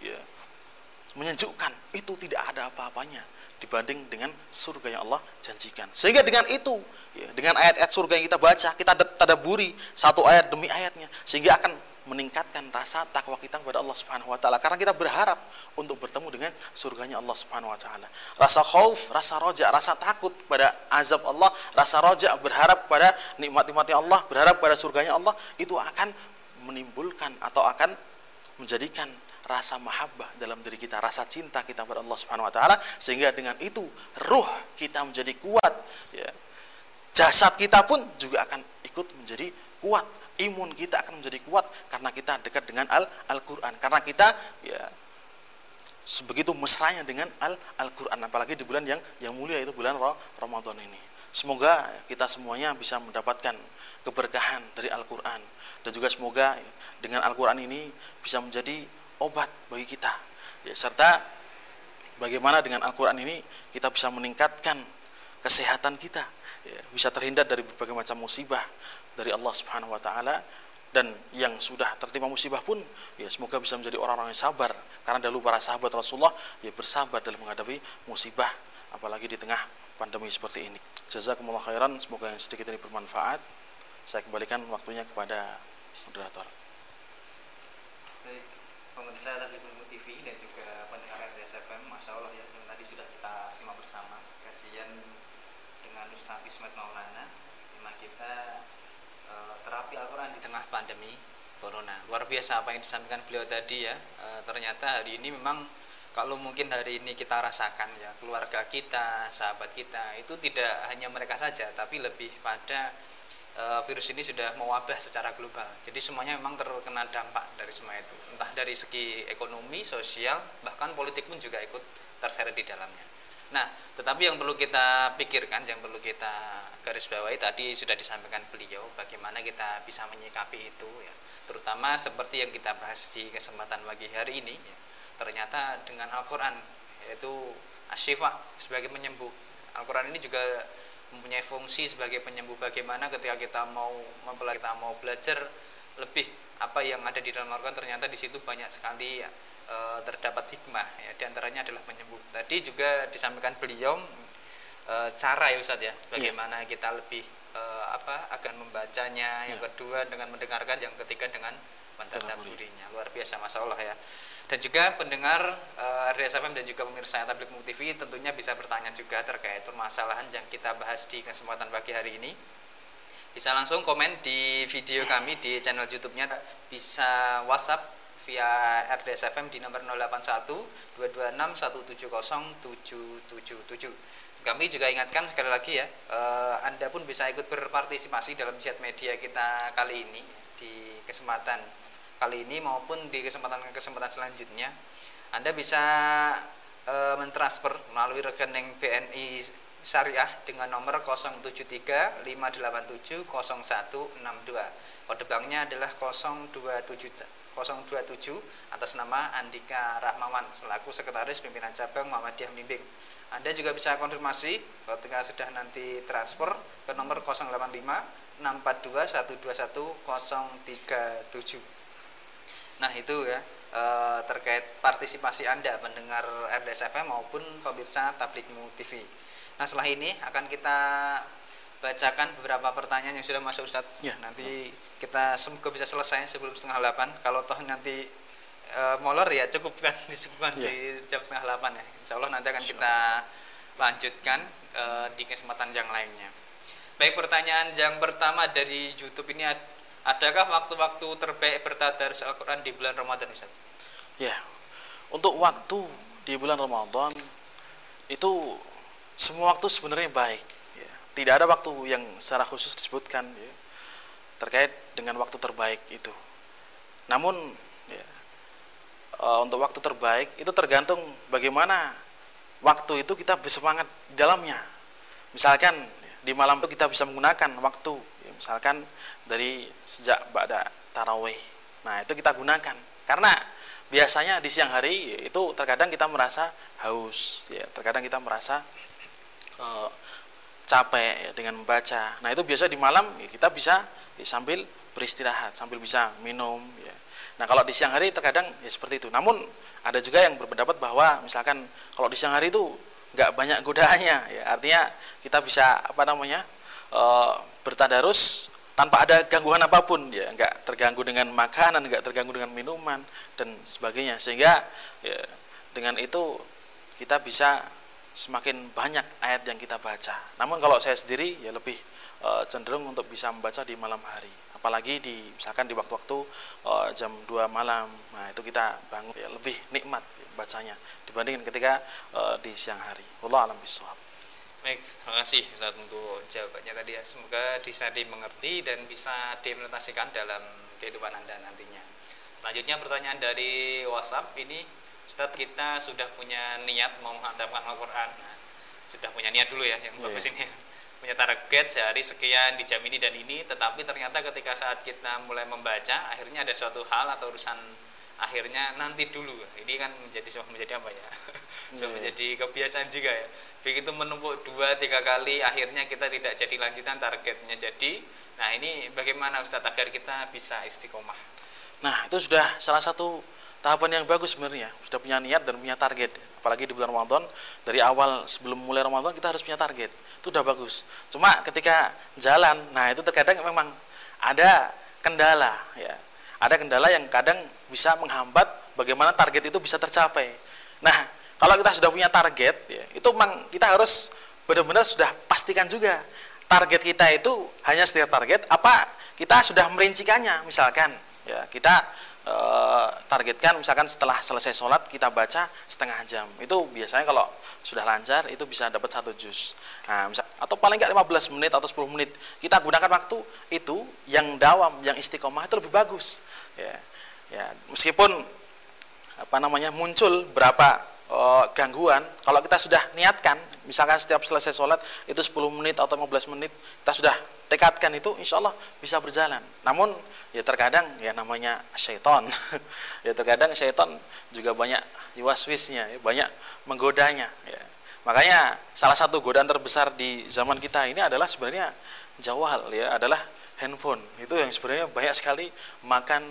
ya, menyejukkan itu tidak ada apa-apanya dibanding dengan surga yang Allah janjikan. Sehingga dengan itu, ya, dengan ayat-ayat surga yang kita baca, kita tadaburi satu ayat demi ayatnya, sehingga akan meningkatkan rasa takwa kita kepada Allah Subhanahu wa taala karena kita berharap untuk bertemu dengan surganya Allah Subhanahu wa taala. Rasa khauf, rasa roja, rasa takut pada azab Allah, rasa roja berharap pada nikmat-nikmatnya Allah, berharap pada surganya Allah itu akan menimbulkan atau akan menjadikan rasa mahabbah dalam diri kita, rasa cinta kita kepada Allah Subhanahu wa taala sehingga dengan itu ruh kita menjadi kuat ya. Jasad kita pun juga akan ikut menjadi kuat. Imun kita akan menjadi kuat karena kita dekat dengan Al Al-Qur'an. Karena kita ya sebegitu mesranya dengan Al Al-Qur'an apalagi di bulan yang yang mulia itu bulan Ramadan ini. Semoga kita semuanya bisa mendapatkan keberkahan dari Al-Qur'an dan juga semoga dengan Al-Qur'an ini bisa menjadi obat bagi kita. Ya, serta bagaimana dengan Al-Quran ini kita bisa meningkatkan kesehatan kita, ya, bisa terhindar dari berbagai macam musibah dari Allah Subhanahu Wa Taala dan yang sudah tertimpa musibah pun ya semoga bisa menjadi orang-orang yang sabar karena dahulu para sahabat Rasulullah ya bersabar dalam menghadapi musibah apalagi di tengah pandemi seperti ini. Jazakumullah khairan, semoga yang sedikit ini bermanfaat. Saya kembalikan waktunya kepada moderator pemirsa Ilmu TV dan juga pendengar RDS FM Masya Allah ya yang tadi sudah kita simak bersama kajian dengan Ustaz Ismet Maulana mana kita e, terapi Al-Quran di tengah pandemi Corona luar biasa apa yang disampaikan beliau tadi ya e, ternyata hari ini memang kalau mungkin hari ini kita rasakan ya keluarga kita sahabat kita itu tidak hanya mereka saja tapi lebih pada Eh, virus ini sudah mewabah secara global. Jadi semuanya memang terkena dampak dari semua itu. Entah dari segi ekonomi, sosial, bahkan politik pun juga ikut terseret di dalamnya. Nah, tetapi yang perlu kita pikirkan, yang perlu kita garis bawahi tadi sudah disampaikan beliau, bagaimana kita bisa menyikapi itu, ya. terutama seperti yang kita bahas di kesempatan pagi hari ini. Ya. Ternyata dengan Al-Quran, yaitu asyifa sebagai penyembuh. Al-Quran ini juga mempunyai fungsi sebagai penyembuh bagaimana ketika kita mau mempelajari kita mau belajar lebih apa yang ada di dalam Al-Quran ternyata di situ banyak sekali ya, e, terdapat hikmah ya. Di antaranya adalah penyembuh tadi juga disampaikan beliau e, cara ya Ustadz ya. Bagaimana yeah. kita lebih e, apa akan membacanya. Yang yeah. kedua dengan mendengarkan. Yang ketiga dengan mentadaburinya. Luar biasa masya Allah ya. Dan juga pendengar uh, RDS FM dan juga pemirsa Tablik Muk TV tentunya bisa bertanya juga terkait permasalahan yang kita bahas di kesempatan pagi hari ini. Bisa langsung komen di video kami di channel YouTube-nya. Bisa WhatsApp via RDS FM di nomor 081 226 170 kami juga ingatkan sekali lagi ya eh, Anda pun bisa ikut berpartisipasi dalam chat media kita kali ini di kesempatan kali ini maupun di kesempatan-kesempatan selanjutnya. Anda bisa e, mentransfer melalui rekening BNI Syariah dengan nomor 073 587 0162 kode banknya adalah 027 027 atas nama Andika Rahmawan selaku Sekretaris Pimpinan Cabang Muhammadiyah Mimbing Anda juga bisa konfirmasi ketika sudah nanti transfer ke nomor 085 642 121 037. Nah, itu ya e, terkait partisipasi Anda mendengar RDS FM maupun pemirsa Tablikmu TV. Nah, setelah ini akan kita bacakan beberapa pertanyaan yang sudah masuk Ustadz. Ya. Nanti kita semoga bisa selesai sebelum setengah delapan. Kalau toh nanti e, molor ya cukup kan disebutkan Ya. di jam setengah delapan ya. Insya Allah nanti akan kita lanjutkan e, di kesempatan yang lainnya. Baik pertanyaan yang pertama dari YouTube ini ad- adakah waktu-waktu terbaik bertadarus Al-Quran di bulan Ramadan Ustaz? Ya, untuk waktu di bulan Ramadan itu semua waktu sebenarnya baik. Ya. Tidak ada waktu yang secara khusus disebutkan ya, terkait dengan waktu terbaik itu. Namun ya, e, untuk waktu terbaik itu tergantung bagaimana waktu itu kita bersemangat di dalamnya. Misalkan di malam itu kita bisa menggunakan waktu, ya, misalkan dari sejak pada tarawih. Nah itu kita gunakan karena biasanya di siang hari itu terkadang kita merasa haus, ya terkadang kita merasa eh, capek ya, dengan membaca. Nah itu biasa di malam ya, kita bisa ya, sambil beristirahat, sambil bisa minum. Ya. Nah kalau di siang hari terkadang ya seperti itu. Namun ada juga yang berpendapat bahwa misalkan kalau di siang hari itu nggak banyak godaannya, ya artinya kita bisa apa namanya eh, bertadarus tanpa ada gangguan apa pun ya nggak terganggu dengan makanan nggak terganggu dengan minuman dan sebagainya sehingga ya, dengan itu kita bisa semakin banyak ayat yang kita baca. Namun kalau saya sendiri ya lebih e, cenderung untuk bisa membaca di malam hari. Apalagi di misalkan di waktu-waktu e, jam 2 malam. Nah, itu kita bangun ya lebih nikmat ya, bacanya dibandingkan ketika e, di siang hari. Allah alam bisawab. Baik, terima kasih Ustaz untuk jawabannya tadi ya. Semoga bisa dimengerti dan bisa diimplementasikan dalam kehidupan Anda nantinya. Selanjutnya pertanyaan dari WhatsApp ini Ustaz kita sudah punya niat mau menghantamkan Al-Quran Nah, Sudah punya niat dulu ya yang Iya. bagus ini Punya target sehari sekian di jam ini dan ini Tetapi ternyata ketika saat kita mulai membaca Akhirnya ada suatu hal atau urusan akhirnya nanti dulu. Ini kan menjadi menjadi apa ya? Sudah Iya. menjadi kebiasaan juga ya. Begitu menumpuk dua tiga kali akhirnya kita tidak jadi lanjutan targetnya jadi. Nah ini bagaimana Ustadz agar kita bisa istiqomah? Nah, itu sudah salah satu tahapan yang bagus sebenarnya. Sudah punya niat dan punya target. Apalagi di bulan Ramadan, dari awal sebelum mulai Ramadan kita harus punya target. Itu udah bagus. Cuma ketika jalan, nah itu terkadang memang ada kendala ya. Ada kendala yang kadang bisa menghambat bagaimana target itu bisa tercapai. Nah, kalau kita sudah punya target ya, itu memang kita harus benar-benar sudah pastikan juga target kita itu hanya sekedar target apa kita sudah merincikannya misalkan ya kita eh, targetkan misalkan setelah selesai sholat kita baca setengah jam. Itu biasanya kalau sudah lancar itu bisa dapat satu juz. Nah, misal, atau paling nggak 15 menit atau 10 menit. Kita gunakan waktu itu yang dawam yang istiqomah itu lebih bagus. Ya ya meskipun apa namanya muncul berapa eh, gangguan kalau kita sudah niatkan misalkan setiap selesai sholat itu 10 menit atau 15 menit kita sudah tekadkan itu insya Allah bisa berjalan namun ya terkadang ya namanya syaitan ya terkadang syaitan juga banyak waswisnya ya, banyak menggodanya ya. makanya salah satu godaan terbesar di zaman kita ini adalah sebenarnya jawal ya adalah handphone itu yang sebenarnya banyak sekali makan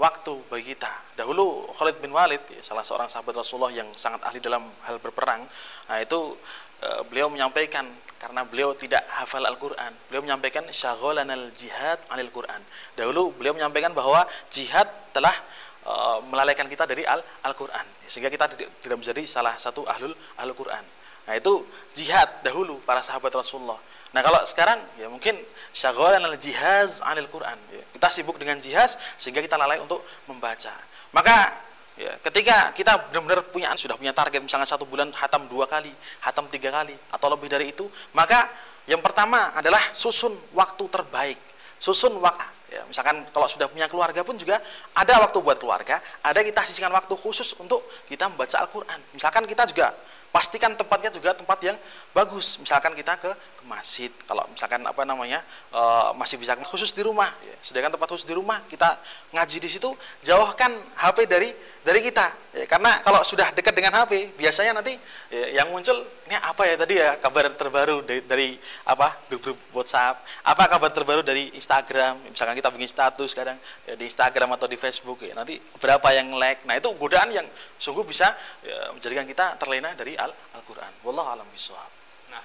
waktu bagi kita. Dahulu Khalid bin Walid, ya, salah seorang sahabat Rasulullah yang sangat ahli dalam hal berperang, nah itu e, beliau menyampaikan karena beliau tidak hafal Al-Quran, beliau menyampaikan syagholanal jihad anil Quran. Dahulu beliau menyampaikan bahwa jihad telah e, melalaikan kita dari Al- Al-Quran, sehingga kita tidak, menjadi salah satu ahlul Al-Quran. Nah itu jihad dahulu para sahabat Rasulullah. Nah kalau sekarang ya mungkin syagholan al jihaz anil Quran. Kita sibuk dengan jihaz sehingga kita lalai untuk membaca. Maka ya, ketika kita benar-benar punya sudah punya target misalnya satu bulan hatam dua kali, hatam tiga kali atau lebih dari itu, maka yang pertama adalah susun waktu terbaik, susun waktu. Ya, misalkan kalau sudah punya keluarga pun juga ada waktu buat keluarga, ada kita sisihkan waktu khusus untuk kita membaca Al-Quran. Misalkan kita juga pastikan tempatnya juga tempat yang bagus misalkan kita ke, ke masjid kalau misalkan apa namanya e, masih bisa khusus di rumah ya. sedangkan tempat khusus di rumah kita ngaji di situ jauhkan HP dari dari kita. Ya, karena kalau sudah dekat dengan HP biasanya nanti ya, yang muncul ini apa ya tadi ya? Kabar terbaru dari, dari apa? Grup-grup WhatsApp. Apa kabar terbaru dari Instagram? Misalkan kita bikin status kadang ya, di Instagram atau di Facebook ya, nanti berapa yang like. Nah itu godaan yang sungguh bisa ya, menjadikan kita terlena dari Al Al-Qur'an. Wallahu alam bisawab nah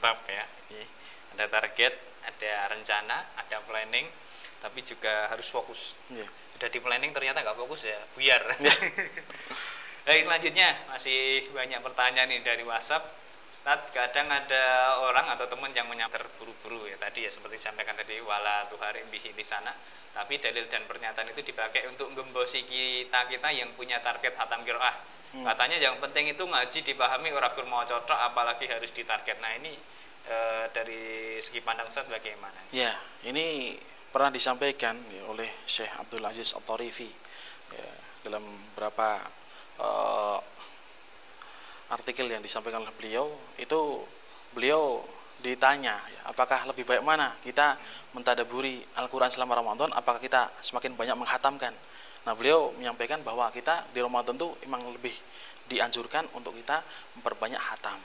mantap ya. Jadi, ada target ada rencana ada planning tapi juga harus fokus. Ya. Udah di planning ternyata nggak fokus ya buyar. Baik selanjutnya masih banyak pertanyaan nih dari WhatsApp. Ustaz, kadang ada orang atau teman yang menyamar terburu-buru ya tadi ya seperti disampaikan tadi wala tuharim bihi di sana. Tapi dalil dan pernyataan itu dipakai untuk gembosi kita kita yang punya target hatam kiroah. Hmm. katanya yang penting itu ngaji dipahami orang mau cocok apalagi harus ditarget. Nah ini e, dari segi pandang Ustaz bagaimana? Ya ini pernah disampaikan ya, oleh Syekh Abdul Aziz Al-Tarifi ya, dalam beberapa uh, artikel yang disampaikan oleh beliau itu beliau ditanya ya, apakah lebih baik mana kita mentadaburi Al-Quran selama Ramadan apakah kita semakin banyak menghatamkan? Nah beliau menyampaikan bahwa kita di Ramadan itu memang lebih dianjurkan untuk kita memperbanyak hatam.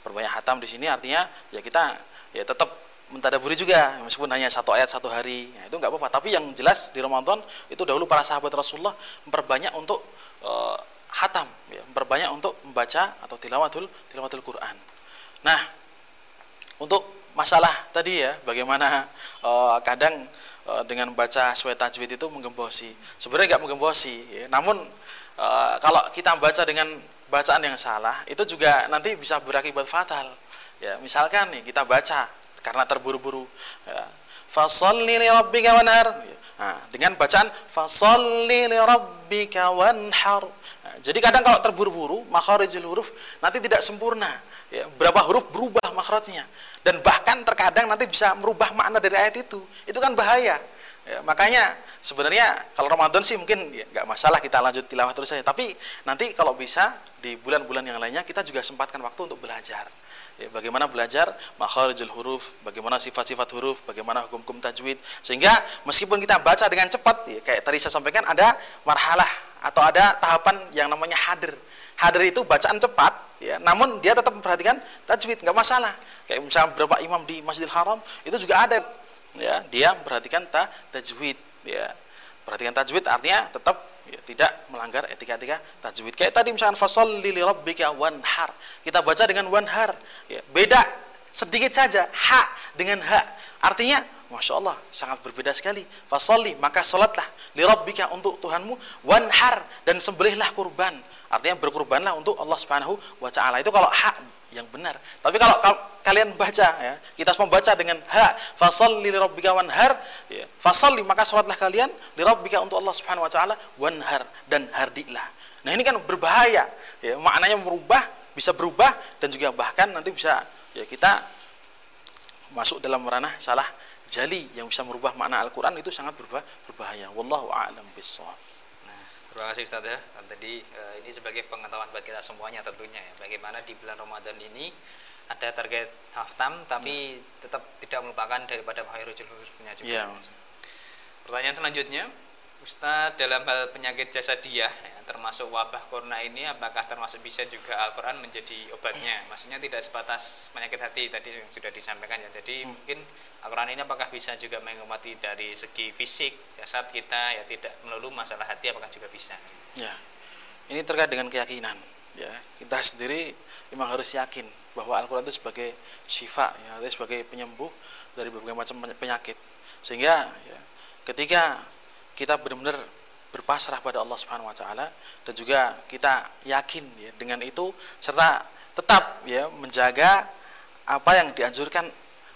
Perbanyak hatam di sini artinya ya kita ya tetap mentadaburi juga meskipun hanya satu ayat satu hari. Ya, itu nggak apa-apa. Tapi yang jelas di Ramadan itu dahulu para sahabat Rasulullah memperbanyak untuk uh, hatam ya, memperbanyak untuk membaca atau tilawatul tilawatul Quran. Nah untuk masalah tadi ya bagaimana uh, kadang uh, dengan baca sesuai tajwid itu menggembosi. Sebenarnya nggak menggembosi ya, namun uh, kalau kita baca dengan bacaan yang salah itu juga nanti bisa berakibat fatal. Ya misalkan nih kita baca karena terburu-buru. Ya. li rabbika wanhar. Dengan bacaan fasalli li rabbika wanhar. Nah, jadi kadang kalau terburu-buru makharijul huruf nanti tidak sempurna. Ya, berapa huruf berubah makhrajnya. Dan bahkan terkadang nanti bisa merubah makna dari ayat itu. Itu kan bahaya. Ya, makanya sebenarnya kalau Ramadan sih mungkin ya, nggak masalah kita lanjut tilawah terus saja tapi nanti kalau bisa di bulan-bulan yang lainnya kita juga sempatkan waktu untuk belajar ya, bagaimana belajar makharijul huruf, bagaimana sifat-sifat huruf, bagaimana hukum-hukum tajwid. Sehingga meskipun kita baca dengan cepat, ya, kayak tadi saya sampaikan ada marhalah atau ada tahapan yang namanya hadir. Hadir itu bacaan cepat, ya, namun dia tetap memperhatikan tajwid, nggak masalah. Kayak misalnya beberapa imam di Masjidil Haram itu juga ada, ya, dia memperhatikan ta tajwid, ya. Perhatikan tajwid artinya tetap ya, tidak melanggar etika-etika tajwid. Kayak tadi misalkan fasol li rabbika wanhar. Kita baca dengan wanhar. Ya, beda sedikit saja ha dengan ha. Artinya Masya Allah sangat berbeda sekali. Fasolli maka sholatlah li rabbika untuk Tuhanmu wanhar dan sembelihlah kurban. Artinya berkurbanlah untuk Allah Subhanahu wa taala. Itu kalau ha yang benar. Tapi kalau, kalian baca ya, kita semua baca dengan ha fasalli li rabbika wanhar ya, fasalli maka salatlah kalian li rabbika untuk Allah Subhanahu wa taala wanhar dan hardilah. Nah, ini kan berbahaya ya, maknanya merubah, bisa berubah dan juga bahkan nanti bisa ya kita masuk dalam ranah salah jali yang bisa merubah makna Al-Qur'an itu sangat berbahaya. Wallahu a'lam bissawab. Terima kasih Ustaz ya. Tadi uh, ini sebagai pengetahuan buat kita semuanya tentunya ya. Bagaimana di bulan Ramadan ini ada target haftam tapi ya. tetap tidak melupakan daripada khairul hurufnya juga. Ya. Pertanyaan selanjutnya, Ustaz dalam hal penyakit dia ya, termasuk wabah corona ini apakah termasuk bisa juga Al-Quran menjadi obatnya? Maksudnya tidak sebatas penyakit hati tadi yang sudah disampaikan ya. Jadi hmm. mungkin Al-Quran ini apakah bisa juga mengobati dari segi fisik jasad kita ya tidak melulu masalah hati apakah juga bisa? Ya ini terkait dengan keyakinan ya. Kita sendiri memang harus yakin bahwa Al-Quran itu sebagai syifa ya sebagai penyembuh dari berbagai macam penyakit. Sehingga ya, ketika kita benar-benar berpasrah pada Allah Subhanahu wa taala dan juga kita yakin ya dengan itu serta tetap ya menjaga apa yang dianjurkan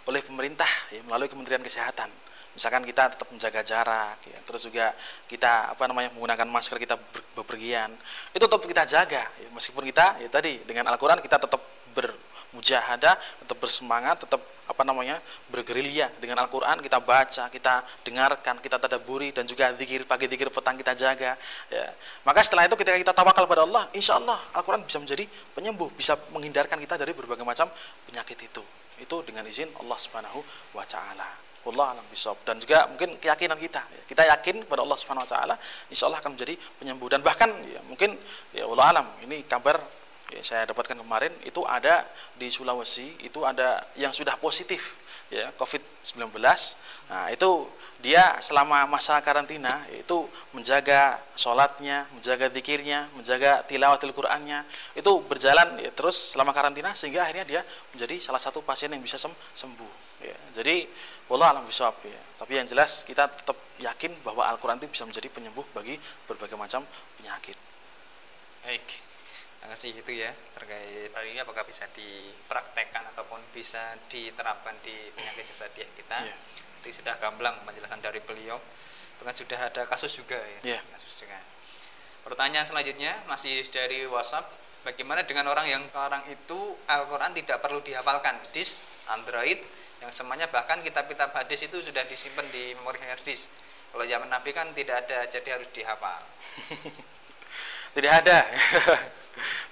oleh pemerintah ya melalui Kementerian Kesehatan. Misalkan kita tetap menjaga jarak ya, terus juga kita apa namanya menggunakan masker kita bepergian. Itu tetap kita jaga ya, meskipun kita ya tadi dengan Al-Qur'an kita tetap ber mujahadah, tetap bersemangat, tetap apa namanya bergerilya dengan Al-Quran kita baca, kita dengarkan, kita tadaburi dan juga zikir pagi zikir petang kita jaga. Ya. Maka setelah itu ketika kita tawakal pada Allah, insya Allah Al-Quran bisa menjadi penyembuh, bisa menghindarkan kita dari berbagai macam penyakit itu. Itu dengan izin Allah Subhanahu wa Ta'ala. Allah alam bisawab dan juga mungkin keyakinan kita ya. kita yakin kepada Allah Subhanahu wa taala insya Allah akan menjadi penyembuh dan bahkan ya mungkin ya Allah alam ini kabar ya, saya dapatkan kemarin itu ada di Sulawesi itu ada yang sudah positif ya COVID-19 nah itu dia selama masa karantina itu menjaga sholatnya menjaga zikirnya menjaga tilawatil Qur'annya itu berjalan ya, terus selama karantina sehingga akhirnya dia menjadi salah satu pasien yang bisa sem sembuh ya. jadi Allah alam bisawab ya. Tapi yang jelas kita tetap yakin bahwa Al-Quran itu bisa menjadi penyembuh bagi berbagai macam penyakit. Baik Kasih itu ya terkait hal ini apakah bisa dipraktekkan ataupun bisa diterapkan di penyakit jasadiah kita. Yeah. Itu sudah gamblang penjelasan dari beliau. Bahkan sudah ada kasus juga ya. Yeah. Kasus juga. Pertanyaan selanjutnya masih dari WhatsApp. Bagaimana dengan orang yang sekarang itu Al-Quran tidak perlu dihafalkan Dis, Android yang semuanya bahkan kitab-kitab hadis itu sudah disimpan di memori hard disk. Kalau zaman Nabi kan tidak ada jadi harus dihafal. tidak ada.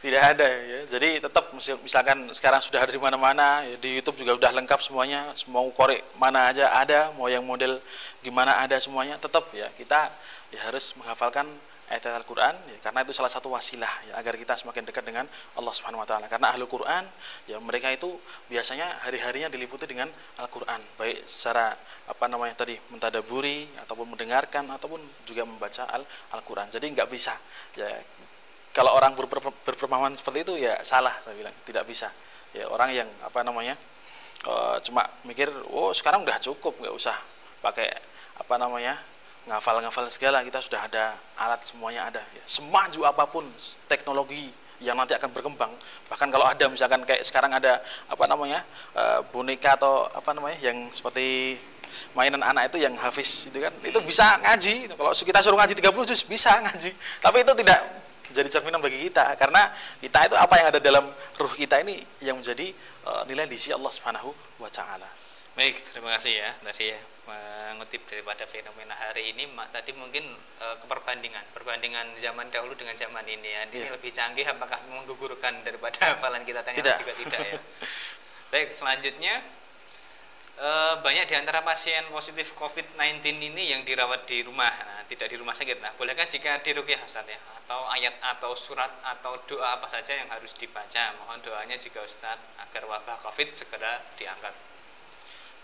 tidak ada ya. Jadi tetap misalkan sekarang sudah ada di mana-mana ya, di YouTube juga sudah lengkap semuanya. Mau korek mana aja ada mau yang model gimana ada semuanya tetap ya kita ya harus menghafalkan ayat Al-Quran ya, karena itu salah satu wasilah ya, agar kita semakin dekat dengan Allah Subhanahu Wa Taala. Karena ahli Quran ya mereka itu biasanya hari-harinya diliputi dengan Al-Quran. Baik secara apa namanya tadi mentadaburi ataupun mendengarkan ataupun juga membaca Al-Quran. Jadi nggak bisa ya kalau orang berpemahaman seperti itu ya salah saya bilang. Tidak bisa. Ya orang yang apa namanya uh, cuma mikir oh sekarang udah cukup nggak usah pakai apa namanya ngafal-ngafal segala. Kita sudah ada alat semuanya ada. Ya. semaju apa pun teknologi yang nanti akan berkembang bahkan kalau ada misalkan kayak sekarang ada apa namanya uh, boneka atau apa namanya yang seperti mainan anak itu yang hafiz itu kan itu bisa ngaji. Kalau kita suruh ngaji 30 juz bisa ngaji. Tapi itu tidak jadi cerminan bagi kita karena kita itu apa yang ada dalam ruh kita ini yang menjadi uh, nilai di sisi Allah Subhanahu wa taala. Baik, terima kasih ya tadi ya mengutip daripada fenomena hari ini tadi mungkin uh, keperbandingan perbandingan zaman dahulu dengan zaman ini ya ini yeah. lebih canggih apakah menggugurkan daripada hafalan kita ternyata tidak. juga tidak ya. Baik, selanjutnya Eh, banyak di antara pasien positif COVID-19 ini yang dirawat di rumah, nah, tidak di rumah sakit. Nah, bolehkah jika dirukyah Ustaz ya? Atau ayat atau surat atau doa apa saja yang harus dibaca? Mohon doanya juga Ustaz agar wabah COVID segera diangkat.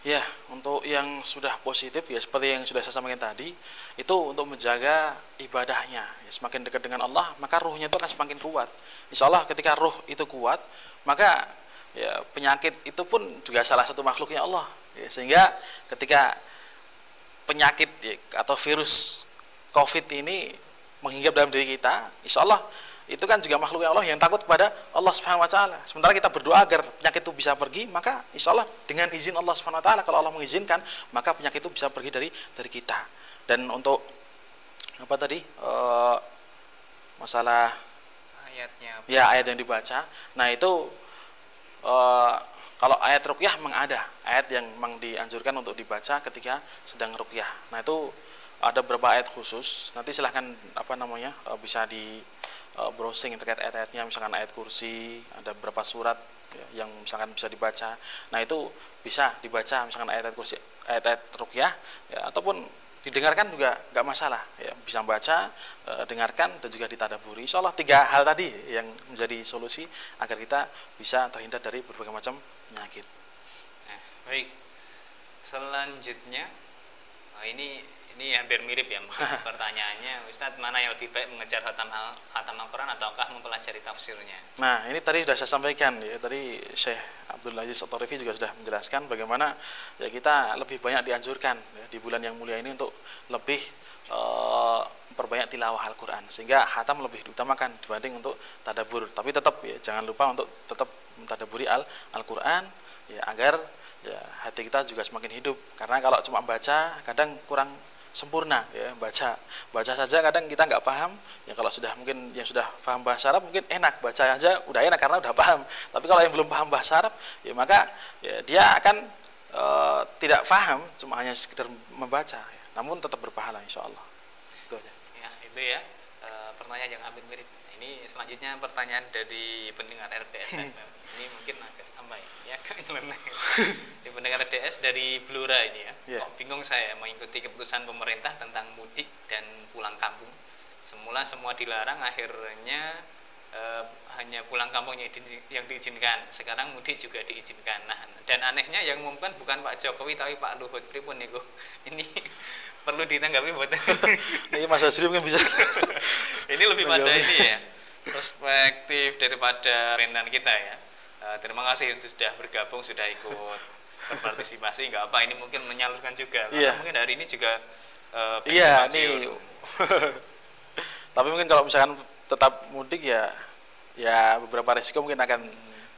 Ya, untuk yang sudah positif ya seperti yang sudah saya sampaikan tadi, itu untuk menjaga ibadahnya. Ya, semakin dekat dengan Allah, maka ruhnya itu akan semakin kuat. Insya Allah ketika ruh itu kuat, maka ya penyakit itu pun juga salah satu makhluknya Allah ya, sehingga ketika penyakit ya, atau virus COVID ini menghinggap dalam diri kita, insya Allah itu kan juga makhluk Allah yang takut kepada Allah Subhanahu Wa Taala. Sementara kita berdoa agar penyakit itu bisa pergi, maka insya Allah dengan izin Allah Subhanahu Wa Taala, kalau Allah mengizinkan, maka penyakit itu bisa pergi dari dari kita. Dan untuk apa tadi e, masalah ayatnya, ya ayat yang dibaca, nah itu e, kalau ayat rukyah memang ada ayat yang memang dianjurkan untuk dibaca ketika sedang rukyah. Nah itu ada beberapa ayat khusus. Nanti silahkan apa namanya e, bisa di e, browsing terkait ayat-ayatnya, misalkan ayat kursi, ada beberapa surat ya, yang misalkan bisa dibaca. Nah itu bisa dibaca misalkan ayat-ayat kursi, ayat-ayat rukyah, ya, ataupun didengarkan juga nggak masalah. Ya bisa baca e, dengarkan dan juga ditadaburi. Insya Allah tiga hal tadi yang menjadi solusi agar kita bisa terhindar dari berbagai macam penyakit. Nah, baik. Selanjutnya oh, ini ini hampir mirip ya pertanyaannya. Ustadz mana yang lebih baik mengejar hatam al hatam Al-Quran ataukah mempelajari tafsirnya? Nah ini tadi sudah saya sampaikan ya. Tadi Syekh Abdul Aziz Atarifi juga sudah menjelaskan bagaimana ya kita lebih banyak dianjurkan ya, di bulan yang mulia ini untuk lebih uh, memperbanyak tilawah Al-Quran sehingga hatam lebih diutamakan dibanding untuk tadabur. Tapi tetap ya jangan lupa untuk tetap mentadaburi Al-Quran ya agar ya hati kita juga semakin hidup. Karena kalau cuma baca kadang kurang sempurna ya baca. Baca saja kadang kita nggak paham ya kalau sudah mungkin yang sudah paham bahasa Arab mungkin enak baca aja udah enak karena udah paham. Tapi kalau yang belum paham bahasa Arab ya maka ya, dia akan e, tidak paham cuma hanya sekedar membaca ya. namun tetap berpahala insya Allah. Itu aja. Ya itu ya. E, pertanyaan yang hampir mirip ini selanjutnya pertanyaan dari pendengar RDS ini mungkin agak apa ya? Agak nyeleneh. Di pendengar DS dari Blura ini ya. Iya. Kok bingung saya mengikuti keputusan pemerintah tentang mudik dan pulang kampung. Semula semua dilarang, akhirnya eh, hanya pulang kampungnya di- yang diizinkan. Sekarang mudik juga diizinkan. Nah, dan anehnya yang mengumumkan bukan Pak Jokowi tapi Pak Luhut pripun niku. Ini perlu ditanggapi buat Ini Mas Hasri mungkin bisa. ini lebih pada ini ya perspektif daripada pemerintahan kita ya Eh, terima kasih untuk sudah bergabung sudah ikut berpartisipasi nggak apa ini mungkin menyalurkan juga Karena Iya. mungkin hari ini juga eh, Iya, ini. Tapi mungkin kalau misalkan tetap mudik ya ya beberapa resiko mungkin akan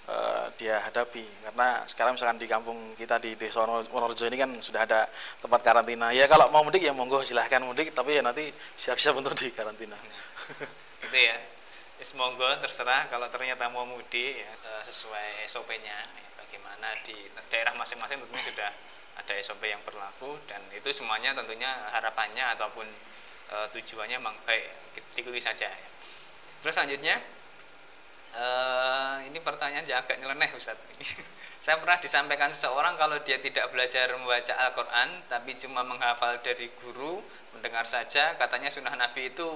eh, dia hadapi karena sekarang misalkan di kampung kita di Desa Wono- Wonorejo ini kan sudah ada tempat karantina. Ya kalau mau mudik ya monggo silahkan mudik tapi ya nanti siap-siap untuk di karantina. itu ya Is monggo terserah kalau ternyata mau mudik ya, eh, sesuai SOP-nya ya, bagaimana di daerah masing-masing tentunya sudah ada SOP yang berlaku dan itu semuanya tentunya harapannya ataupun eh, tujuannya memang baik diikuti saja ya. Terus selanjutnya eh, ini pertanyaan yang agak nyeleneh Ustadz ini. Saya pernah disampaikan seseorang kalau dia tidak belajar membaca Al-Quran tapi cuma menghafal dari guru, mendengar saja, katanya sunnah Nabi itu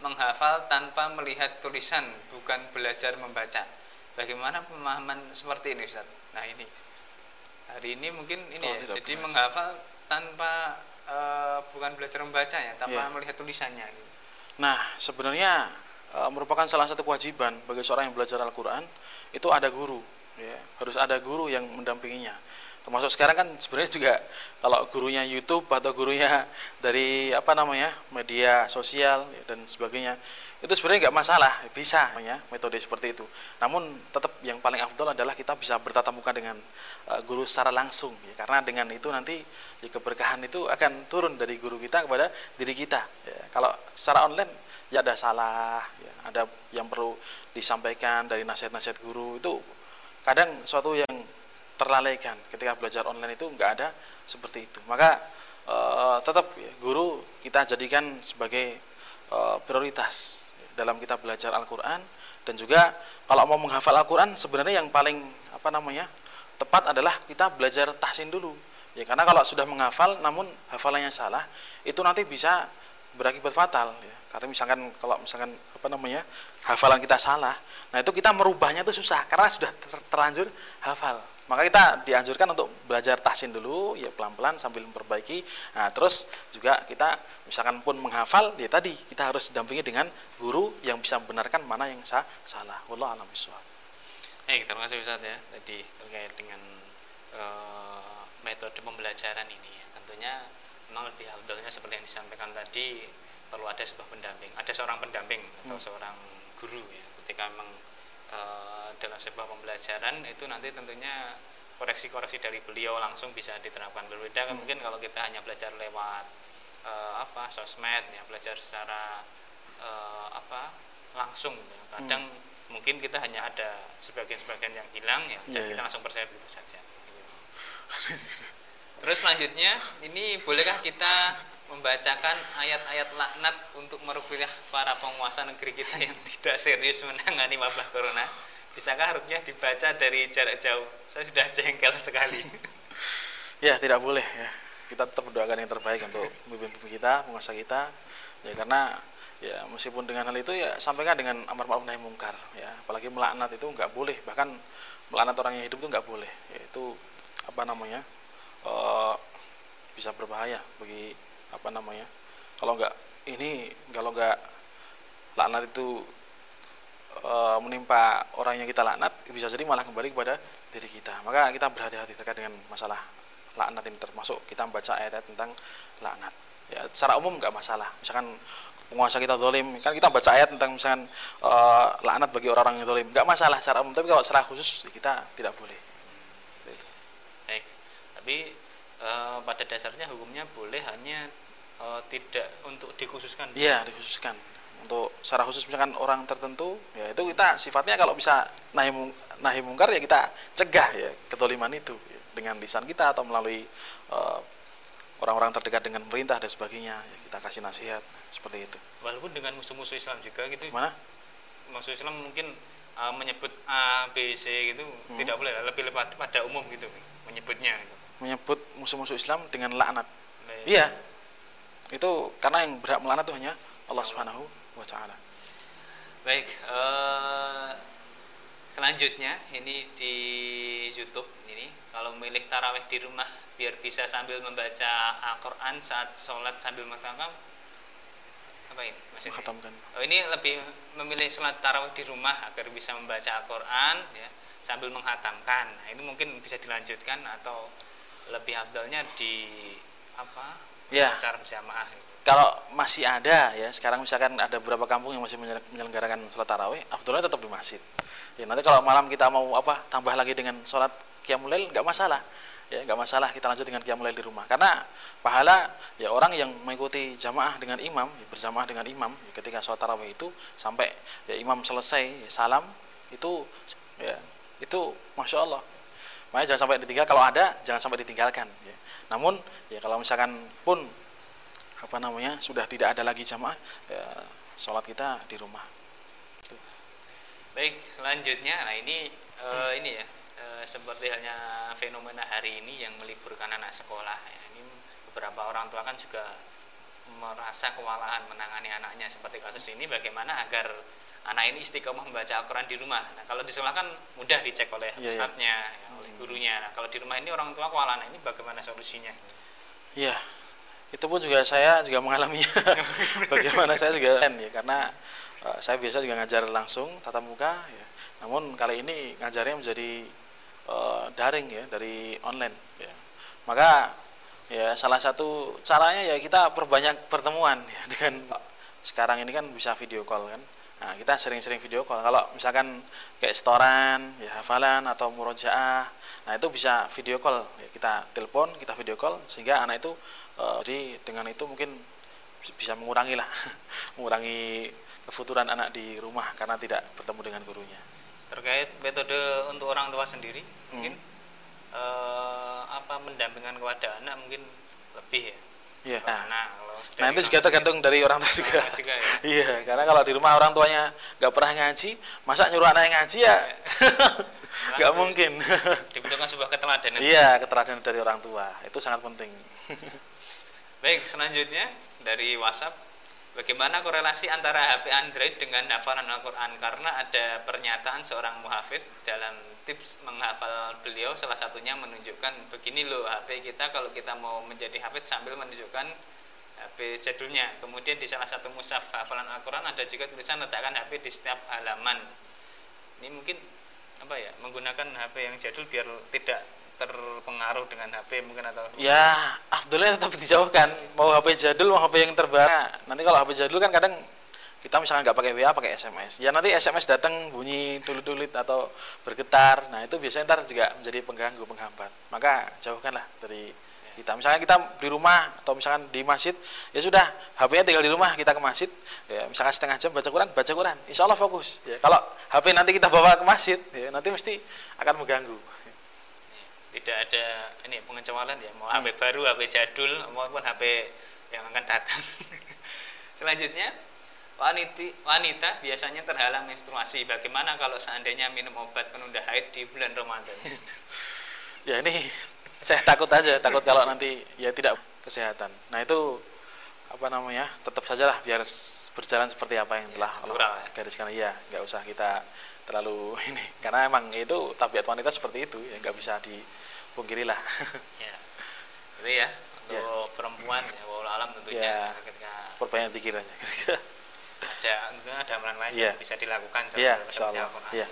menghafal tanpa melihat tulisan, bukan belajar membaca. Bagaimana pemahaman seperti ini Ustaz? Nah ini hari ini mungkin ini Kalau ya, jadi belajar. menghafal tanpa eh, bukan belajar membaca ya, tanpa Iya. melihat tulisannya. gitu. Nah, sebenarnya eh, merupakan salah satu kewajiban bagi seorang yang belajar Al-Qur'an itu ada guru, ya. Harus ada guru yang mendampinginya. Termasuk sekarang kan sebenarnya juga kalau gurunya YouTube atau gurunya dari apa namanya? media sosial ya, dan sebagainya. Itu sebenarnya nggak masalah, bisa ya, metode seperti itu. Namun tetap yang paling afdol adalah kita bisa bertatap muka dengan eh, guru secara langsung ya. Karena dengan itu nanti ya, keberkahan itu akan turun dari guru kita kepada diri kita. Ya. Kalau secara online ya ada salah, ya, ada yang perlu disampaikan dari nasihat-nasihat guru itu kadang suatu yang terlalaikan ketika belajar online itu nggak ada seperti itu. Maka eh, tetap ya, guru kita jadikan sebagai eh, prioritas dalam kita belajar Al-Qur'an dan juga kalau mau menghafal Al-Qur'an sebenarnya yang paling apa namanya? tepat adalah kita belajar tahsin dulu. Ya karena kalau sudah menghafal namun hafalannya salah, itu nanti bisa berakibat fatal ya. Karena misalkan kalau misalkan apa namanya? hafalan kita salah, nah itu kita merubahnya itu susah karena sudah ter- terlanjur hafal. Maka kita dianjurkan untuk belajar tahsin dulu ya pelan-pelan sambil memperbaiki. Nah, terus juga kita misalkan pun menghafal ya tadi kita harus dampingi dengan guru yang bisa membenarkan mana yang sah, salah. Wallahu a'lam bishawab. Eh, terima kasih Ustaz ya tadi terkait dengan eh, metode pembelajaran ini ya. Tentunya memang lebih afdolnya seperti yang disampaikan tadi perlu ada sebuah pendamping, ada seorang pendamping atau seorang guru ya. Ketika memang eh, dalam sebuah pembelajaran itu nanti tentunya koreksi-koreksi dari beliau langsung bisa diterapkan berbeda kan mungkin kalau kita hanya belajar lewat eh, apa sosmed ya belajar secara eh, apa langsung ya. kadang mungkin kita hanya ada sebagian-sebagian yang hilang ya Iya, kita iya. langsung percaya begitu saja gitu. terus selanjutnya ini bolehkah kita membacakan ayat-ayat laknat untuk merupiah para penguasa negeri kita yang tidak serius menangani wabah corona bisakah rukyah dibaca dari jarak jauh saya sudah jengkel sekali Ya tidak boleh ya. Kita tetap mendoakan yang terbaik untuk pemimpin kita, penguasa kita. Ya karena ya meskipun dengan hal itu ya sampaikan dengan amar ma'ruf nahi mungkar ya. Apalagi melaknat itu nggak boleh. Bahkan melaknat orang yang hidup itu nggak boleh. Yaitu apa namanya? Eh, bisa berbahaya bagi apa namanya? Kalau nggak ini kalau nggak laknat itu eh, menimpa orang yang kita laknat bisa jadi malah kembali kepada diri kita. Maka kita berhati-hati terkait dengan masalah laknat ini termasuk kita membaca ayat-ayat tentang laknat. Ya secara umum nggak masalah. Misalkan penguasa kita dolim kan kita baca ayat tentang misalkan eh, laknat bagi orang-orang yang dolim. Nggak masalah secara umum tapi kalau secara khusus ya kita tidak boleh tapi eh, pada dasarnya hukumnya boleh hanya eh, tidak untuk dikhususkan. Iya dikhususkan. Untuk secara khusus misalkan orang tertentu ya itu kita sifatnya kalau bisa nahi, nahi mungkar ya kita cegah ya ketoliman itu ya, dengan lisan kita atau melalui eh, orang-orang terdekat dengan pemerintah dan sebagainya. Ya, kita kasih nasihat seperti itu. Walaupun dengan musuh-musuh Islam juga gitu. Gimana? Musuh Islam mungkin uh, menyebut A B C gitu hmm. tidak boleh. Lebih lebih pada umum gitu menyebutnya gitu. Menyebut musuh-musuh Islam dengan laknat iya itu karena yang berhak melaknat itu hanya Allah Subhanahu wa taala baik uh, selanjutnya ini di YouTube ini kalau milih taraweh di rumah biar bisa sambil membaca Al-Quran saat sholat sambil mengatakan apa ini maksudnya? Menghatamkan. Oh, ini lebih memilih sholat tarawih di rumah agar bisa membaca Al-Quran ya sambil menghatamkan. Nah, ini mungkin bisa dilanjutkan atau lebih abdalnya di apa? Ya. Besar berjamaah gitu. Kalau masih ada ya, sekarang misalkan ada beberapa kampung yang masih menyelenggarakan sholat tarawih, afdolnya tetap di masjid ya nanti kalau malam kita mau apa tambah lagi dengan sholat qiyamulail nggak masalah ya nggak masalah kita lanjut dengan qiyamulail di rumah karena pahala ya orang yang mengikuti jamaah dengan imam ya, berjamaah dengan imam ya, ketika sholat tarawih itu sampai ya imam selesai ya, salam itu ya itu masya Allah makanya jangan sampai ditinggal kalau ada jangan sampai ditinggalkan ya. namun ya kalau misalkan pun apa namanya sudah tidak ada lagi jamaah ya, sholat kita di rumah Baik, selanjutnya, nah ini uh, ini ya uh, seperti halnya fenomena hari ini yang meliburkan anak sekolah. Ya. Ini beberapa orang tua kan juga merasa kewalahan menangani anaknya seperti kasus ini. Bagaimana agar anak ini istiqomah membaca Al-Quran di rumah? Nah, kalau di sekolah kan mudah dicek oleh yeah, iya. ustadznya, yeah. ya, oleh gurunya. Nah, kalau di rumah ini orang tua kewalahan, nah, ini bagaimana solusinya? Iya, itu pun juga saya juga mengalaminya. bagaimana saya juga ya karena Eh, saya biasa juga ngajar langsung tatap muka ya. Namun kali ini ngajarnya menjadi uh, daring ya dari online ya. Maka ya salah satu caranya ya kita perbanyak pertemuan ya dengan sekarang ini kan bisa video call kan. Nah, kita sering-sering video call. Kalau misalkan kayak setoran, ya hafalan atau murojaah, nah itu bisa video call. Ya, kita telepon, kita video call sehingga anak itu uh, jadi dengan itu mungkin bisa mengurangi lah, mengurangi kefuturan anak di rumah karena tidak bertemu dengan gurunya. Terkait metode untuk orang tua sendiri, hmm. mungkin eh, apa mendampingkan kepada anak mungkin lebih ya. Iya. Nah, nah itu juga tergantung dari orang tua juga. juga ya? iya, karena kalau di rumah orang tuanya nggak pernah ngaji, masa nyuruh anak yang ngaji ya? nggak mungkin. Dibutuhkan sebuah keteladanan. Iya, keteladanan dari orang tua itu sangat penting. Baik, selanjutnya dari WhatsApp Bagaimana korelasi antara HP Android dengan hafalan Al-Quran? Karena ada pernyataan seorang muhafid dalam tips menghafal beliau salah satunya menunjukkan begini loh HP kita kalau kita mau menjadi hafid sambil menunjukkan HP jadulnya. Kemudian di salah satu mushaf hafalan Al-Quran ada juga tulisan letakkan HP di setiap halaman. Ini mungkin apa ya menggunakan HP yang jadul biar tidak terpengaruh dengan HP mungkin atau? Ya afdolnya tetap dijauhkan mau HP jadul mau HP yang terbaru. Nanti kalau HP jadul kan kadang kita misalnya nggak pakai WA pakai SMS ya nanti SMS datang bunyi tulit-tulit atau bergetar. Nah itu biasanya ntar juga menjadi pengganggu penghambat. Maka jauhkanlah dari kita. Misalnya kita di rumah atau misalkan di masjid ya sudah HP-nya tinggal di rumah kita ke masjid. Ya misalkan setengah jam baca Quran baca Quran. Insya Allah fokus. Ya kalau HP nanti kita bawa ke masjid ya nanti mesti akan mengganggu tidak ada ini pengecualian ya. Mau hmm. HP baru HP jadul maupun HP yang akan datang. Selanjutnya wanita wanita biasanya terhalang menstruasi. Bagaimana kalau seandainya minum obat penunda haid di bulan Ramadan? Ya ini saya takut aja takut kalau nanti ya tidak kesehatan. Nah itu apa namanya tetap sajalah biar berjalan seperti apa yang telah ya, Allah ya. gariskan. Iya nggak usah kita terlalu ini. Karena emang itu tabiat wanita seperti itu ya nggak bisa dipungkiri lah ya. Itu ya untuk ya. perempuan ya walau alam tentunya ya, ketika perbanyak pikirannya. Ada ada amalan lain ya. yang bisa dilakukan ya, ya.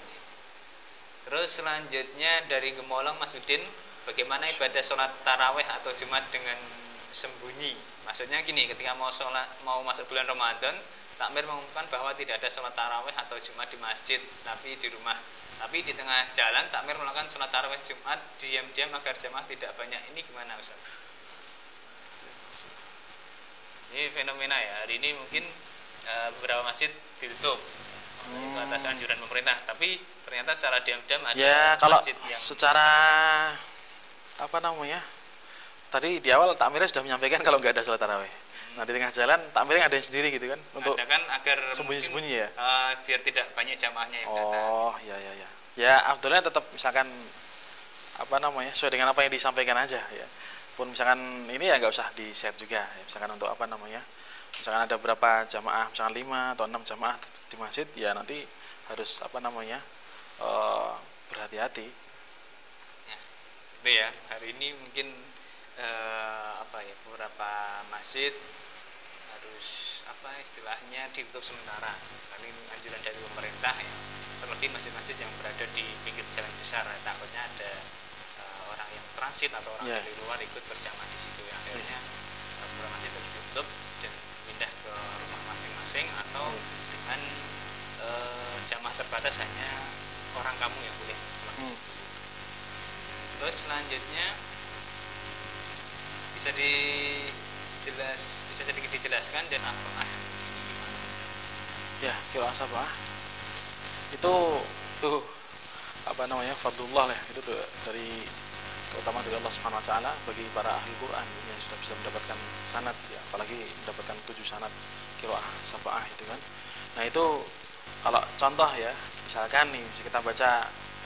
terus selanjutnya dari Gemolong Mas Udin bagaimana ibadah sholat taraweh atau jumat dengan sembunyi? Maksudnya gini ketika mau sholat mau masuk bulan Ramadan takmir mengumumkan bahwa tidak ada sholat taraweh atau jumat di masjid tapi di rumah tapi di tengah jalan takmir melakukan sholat taraweh jumat diam-diam agar jamaah tidak banyak. Ini gimana Ustaz? ini fenomena ya. Hari ini mungkin e, beberapa masjid ditutup. Hmm. itu atas anjuran pemerintah. Tapi ternyata secara diam-diam ada ya kalau masjid yang secara apa namanya tadi di awal takmirnya sudah menyampaikan kalau nggak ada sholat taraweh Nah di tengah jalan takmirnya ada yang sendiri gitu kan untuk ada kan agar sembunyi-sembunyi ya. uh, biar tidak banyak jamaahnya yang datang. Oh ya ya ya. Ya afdolnya tetap misalkan apa namanya sesuai dengan apa yang disampaikan aja ya. Pun misalkan ini ya nggak usah di share juga ya. Misalkan untuk apa namanya misalkan ada berapa jamaah misalkan lima atau enam jamaah di masjid ya nanti harus apa namanya uh, berhati-hati Ya, itu ya hari ini mungkin eh, apa ya beberapa masjid harus apa istilahnya ditutup sementara. Karena ini anjuran dari pemerintah ya. Terlebih masjid-masjid yang berada di pinggir jalan besar. Ya, takutnya ada eh, orang yang transit atau orang Ya. dari luar ikut berjamaah di situ ya. Akhirnya eh, beberapa masjid harus ditutup dan pindah ke rumah masing-masing atau dengan eh, jamaah terbatas hanya orang kamu yang boleh di Hmm. Terus selanjutnya bisa dijelas bisa sedikit dijelaskan dan apa? Ah ya kira apa itu tuh apa namanya fadlullah lah itu tuh dari keutamaan dari Allah Subhanahu wa taala bagi para ahli Quran yang sudah bisa mendapatkan sanad ya. Apalagi mendapatkan tujuh sanad qiraah sabaah itu kan. Nah itu kalau contoh ya misalkan nih bisa kita baca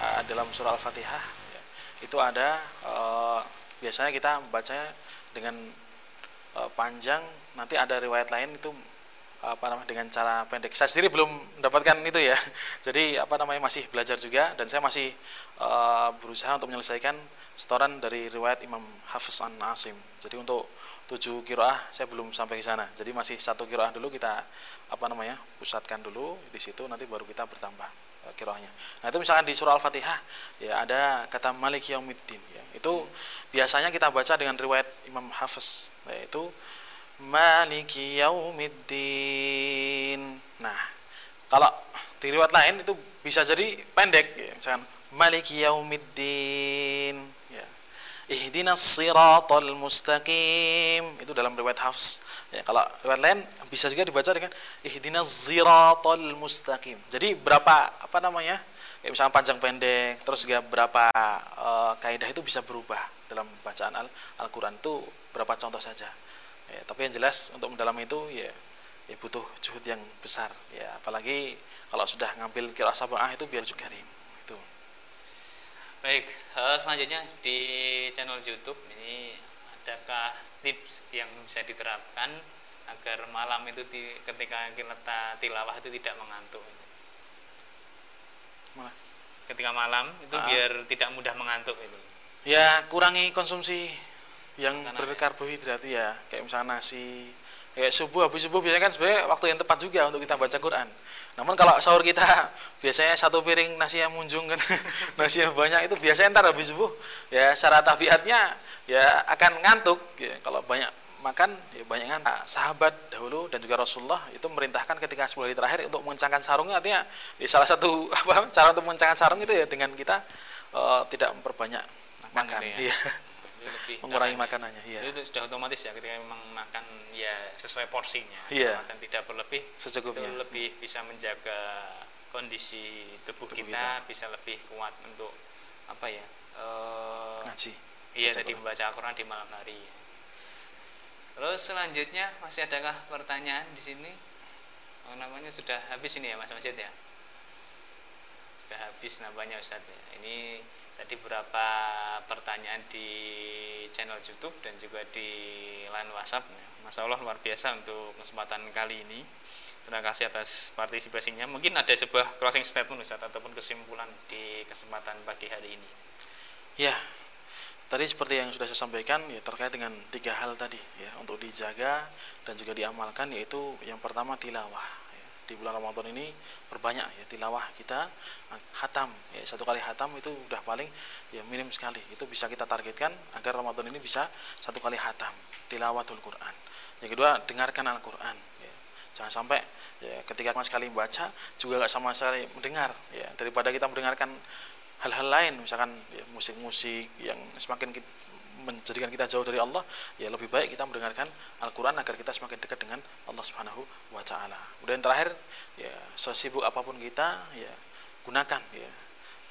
uh, dalam surah Al-Fatihah ya, itu ada uh, biasanya kita bacanya dengan uh, panjang nanti ada riwayat lain itu apa namanya dengan cara pendek. Saya sendiri belum mendapatkan itu ya. Jadi apa namanya masih belajar juga dan saya masih uh, berusaha untuk menyelesaikan setoran dari riwayat Imam Hafiz an Asim. Jadi untuk tujuh kiroah saya belum sampai ke sana. Jadi masih satu kiroah dulu kita apa namanya pusatkan dulu di situ nanti baru kita bertambah uh, kiroahnya. Nah itu misalkan di surah Al-Fatihah ya ada kata Malik Yaumiddin ya. Itu biasanya kita baca dengan riwayat Imam Hafiz yaitu Maliki yaumiddin. Nah, kalau di riwayat lain itu bisa jadi pendek ya. Misalkan Maliki yaumiddin ya. Ihdinas siratal mustaqim. Itu dalam riwayat Hafs. Ya, kalau riwayat lain bisa juga dibaca dengan ihdinas siratal mustaqim. Jadi berapa apa namanya? Kayak misalnya panjang pendek, terus juga berapa eh, kaidah itu bisa berubah dalam bacaan Al- Al-Qur'an itu berapa contoh saja ya, tapi yang jelas untuk mendalami itu ya, ya butuh juhud yang besar ya apalagi kalau sudah ngambil kira sabah itu biar juga itu Baik, eh, selanjutnya di channel YouTube ini adakah tips yang bisa diterapkan agar malam itu di, ketika kita tilawah itu tidak mengantuk? Ketika malam itu Ah. biar tidak mudah mengantuk itu. ya kurangi konsumsi yang ya. berkarbohidrat ya kayak misalnya nasi kayak subuh habis subuh biasanya kan sebenarnya waktu yang tepat juga untuk kita baca Quran namun kalau sahur kita biasanya satu piring nasi yang munjung kan. Nasi yang banyak itu biasanya ntar habis subuh ya secara tabiatnya ya akan ngantuk ya. Kalau banyak makan ya banyak ngantuk. Nah, sahabat dahulu dan juga Rasulullah itu merintahkan ketika 10 hari terakhir untuk mengencangkan sarungnya artinya ya salah satu apa cara untuk mengencangkan sarung itu ya dengan kita eh, tidak memperbanyak Makan makan, gitu ya. Lebih mengurangi makanannya iya Itu sudah otomatis ya ketika memang makan ya sesuai porsinya. Iya. Makan tidak berlebih secukupnya itu lebih bisa menjaga kondisi tubuh, Tubuh kita, bisa lebih kuat untuk apa ya? eh, ngaji iya tadi Quran. membaca Al-Qur'an di malam hari. Terus selanjutnya masih adakah pertanyaan di sini? Oh, namanya sudah habis ini ya Mas Masjid ya? Sudah habis namanya Ustaz ya. Ini tadi beberapa pertanyaan di channel YouTube dan juga di line WhatsApp. Masya Allah luar biasa untuk kesempatan kali ini. Terima kasih atas partisipasinya. Mungkin ada sebuah closing statement Ustaz ataupun kesimpulan di kesempatan pagi hari ini. ya tadi seperti yang sudah saya sampaikan ya terkait dengan tiga hal tadi ya untuk dijaga dan juga diamalkan yaitu yang pertama tilawah. Di bulan Ramadan ini perbanyak ya tilawah kita hatam ya satu kali hatam itu udah paling ya minim sekali. Itu bisa kita targetkan agar Ramadan ini bisa satu kali hatam tilawatul Quran. Yang kedua dengarkan Al-Quran ya. jangan sampai ya ketika sama sekali membaca juga nggak sama sekali mendengar ya. Daripada kita mendengarkan hal-hal lain misalkan ya, musik-musik yang semakin ki- menjadikan kita jauh dari Allah ya lebih baik kita mendengarkan Al-Quran agar kita semakin dekat dengan Allah Subhanahu wa taala. Kemudian terakhir ya sesibuk apa pun kita ya gunakan ya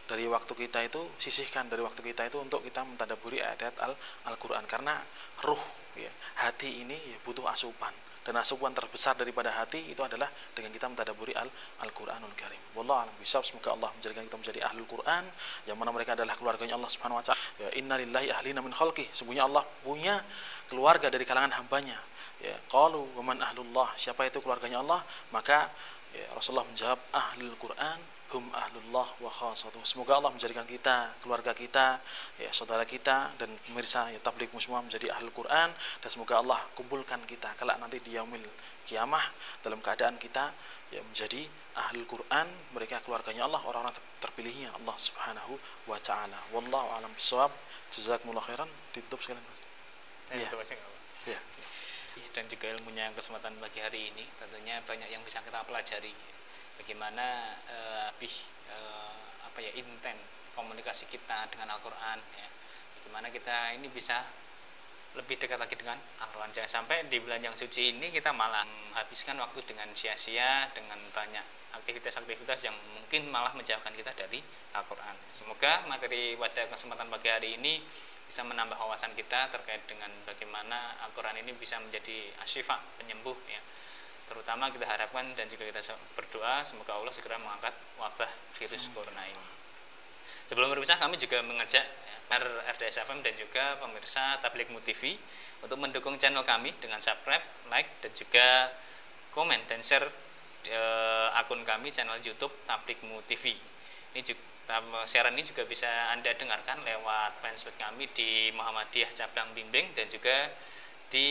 dari waktu kita itu sisihkan dari waktu kita itu untuk kita mentadaburi ayat-ayat Al- Al-Quran karena ruh ya, hati ini ya, butuh asupan dan asupan terbesar daripada hati itu adalah dengan kita mentadaburi al Al-Qur'anul Karim. Wallahu a'lam bishawab. Semoga Allah menjadikan kita menjadi ahlul Quran yang mana mereka adalah keluarganya Allah Subhanahu wa taala. Ya innalillahi ahlina min khalqih. Sebenarnya Allah punya keluarga dari kalangan hambanya. Ya, qalu wa man ahlullah? Siapa itu keluarganya Allah? Maka ya, Rasulullah menjawab ahlul Quran hum ahlullah wa khasatuh. Semoga Allah menjadikan kita, keluarga kita, ya saudara kita dan pemirsa ya tabligh semua menjadi ahlul Quran dan semoga Allah kumpulkan kita kelak nanti di yaumil kiamah dalam keadaan kita ya menjadi ahlul Quran, mereka keluarganya Allah, orang-orang terpilihnya Allah Subhanahu wa taala. Wallahu alam bisawab. Jazakumullah khairan. Ditutup sekalian. Ya. Ya. Dan juga ilmunya kesempatan pagi hari ini tentunya banyak yang bisa kita pelajari bagaimana uh, lebih uh, apa ya intent komunikasi kita dengan Al-Qur'an ya. Bagaimana kita ini bisa lebih dekat lagi dengan Al-Quran. Jangan sampai di bulan yang suci ini kita malah menghabiskan waktu dengan sia-sia dengan banyak aktivitas-aktivitas yang mungkin malah menjauhkan kita dari Al-Quran. Semoga materi pada kesempatan pagi hari ini bisa menambah wawasan kita terkait dengan bagaimana Al-Quran ini bisa menjadi asyifa penyembuh ya terutama kita harapkan dan juga kita berdoa semoga Allah segera mengangkat wabah virus corona ini. Sebelum berpisah kami juga mengajak RDS FM dan juga pemirsa Tablik TV untuk mendukung channel kami dengan subscribe, like dan juga komen dan share eh, akun kami channel YouTube Tablik TV. Ini juga siaran ini juga bisa Anda dengarkan lewat fanspage kami di Muhammadiyah Cabang Bimbing dan juga di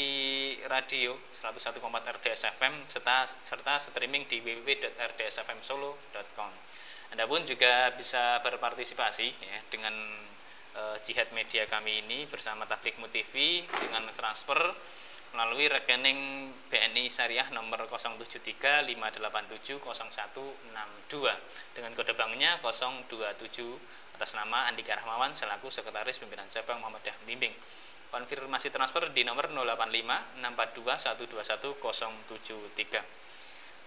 radio 101,4 RDS FM serta, serta streaming di www.rdsfmsolo.com. Anda pun juga bisa berpartisipasi ya, dengan uh, jihad media kami ini bersama Tablik TV dengan transfer melalui rekening BNI Syariah nomor 07358700162 dengan kode banknya 027 atas nama Andika Rahmawan selaku Sekretaris Pimpinan Cabang Muhammadiyah Bimbing konfirmasi transfer di nomor 085 642 121 073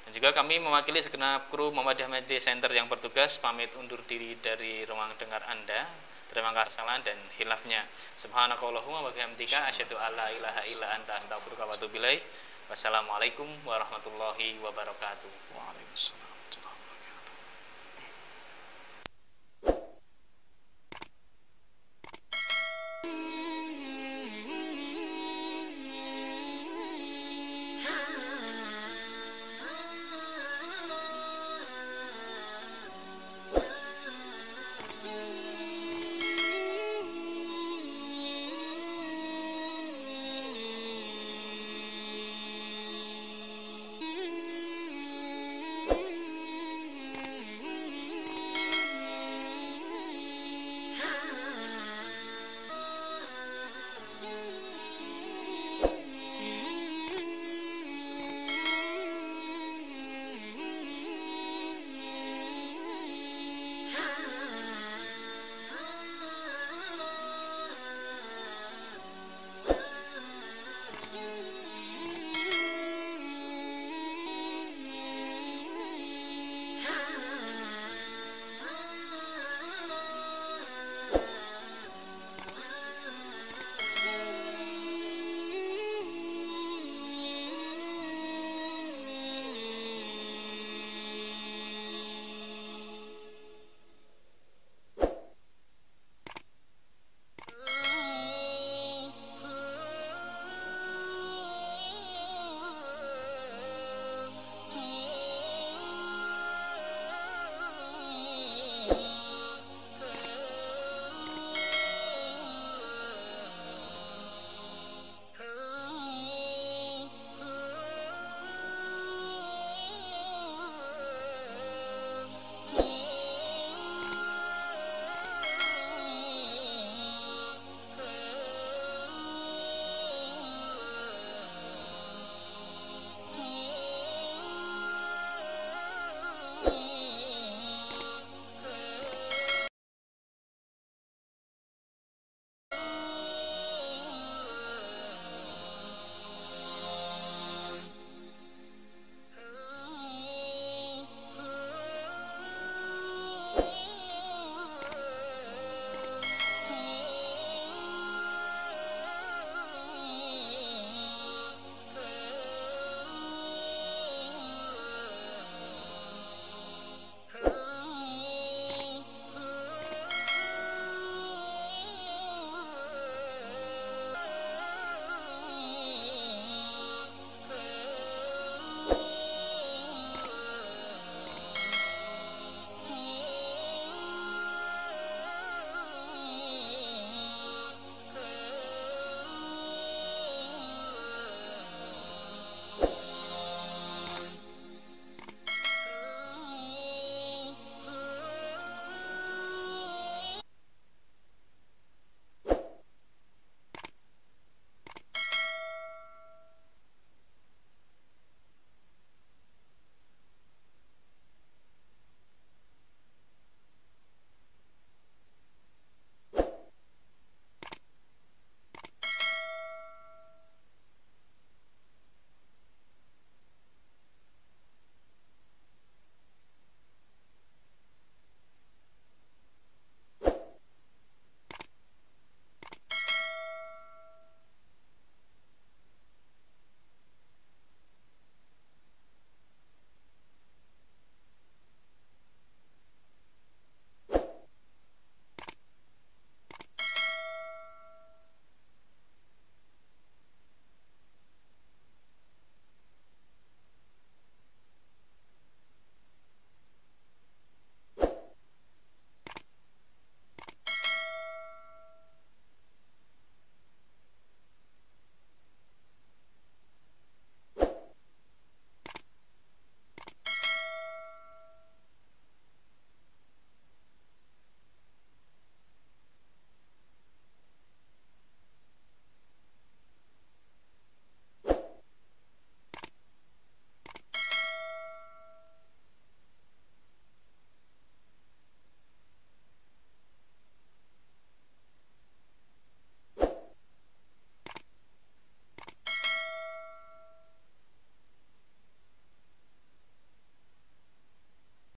dan juga kami mewakili segenap kru Muhammadiyah Media Center yang bertugas pamit undur diri dari ruang dengar Anda. Terima kasih salam dan hilafnya subhanakallahumma wa bihamdika asyhadu alla ilaha illa anta astaghfiruka wa atubu wassalamualaikum warahmatullahi wabarakatuh. Waalaikumsalam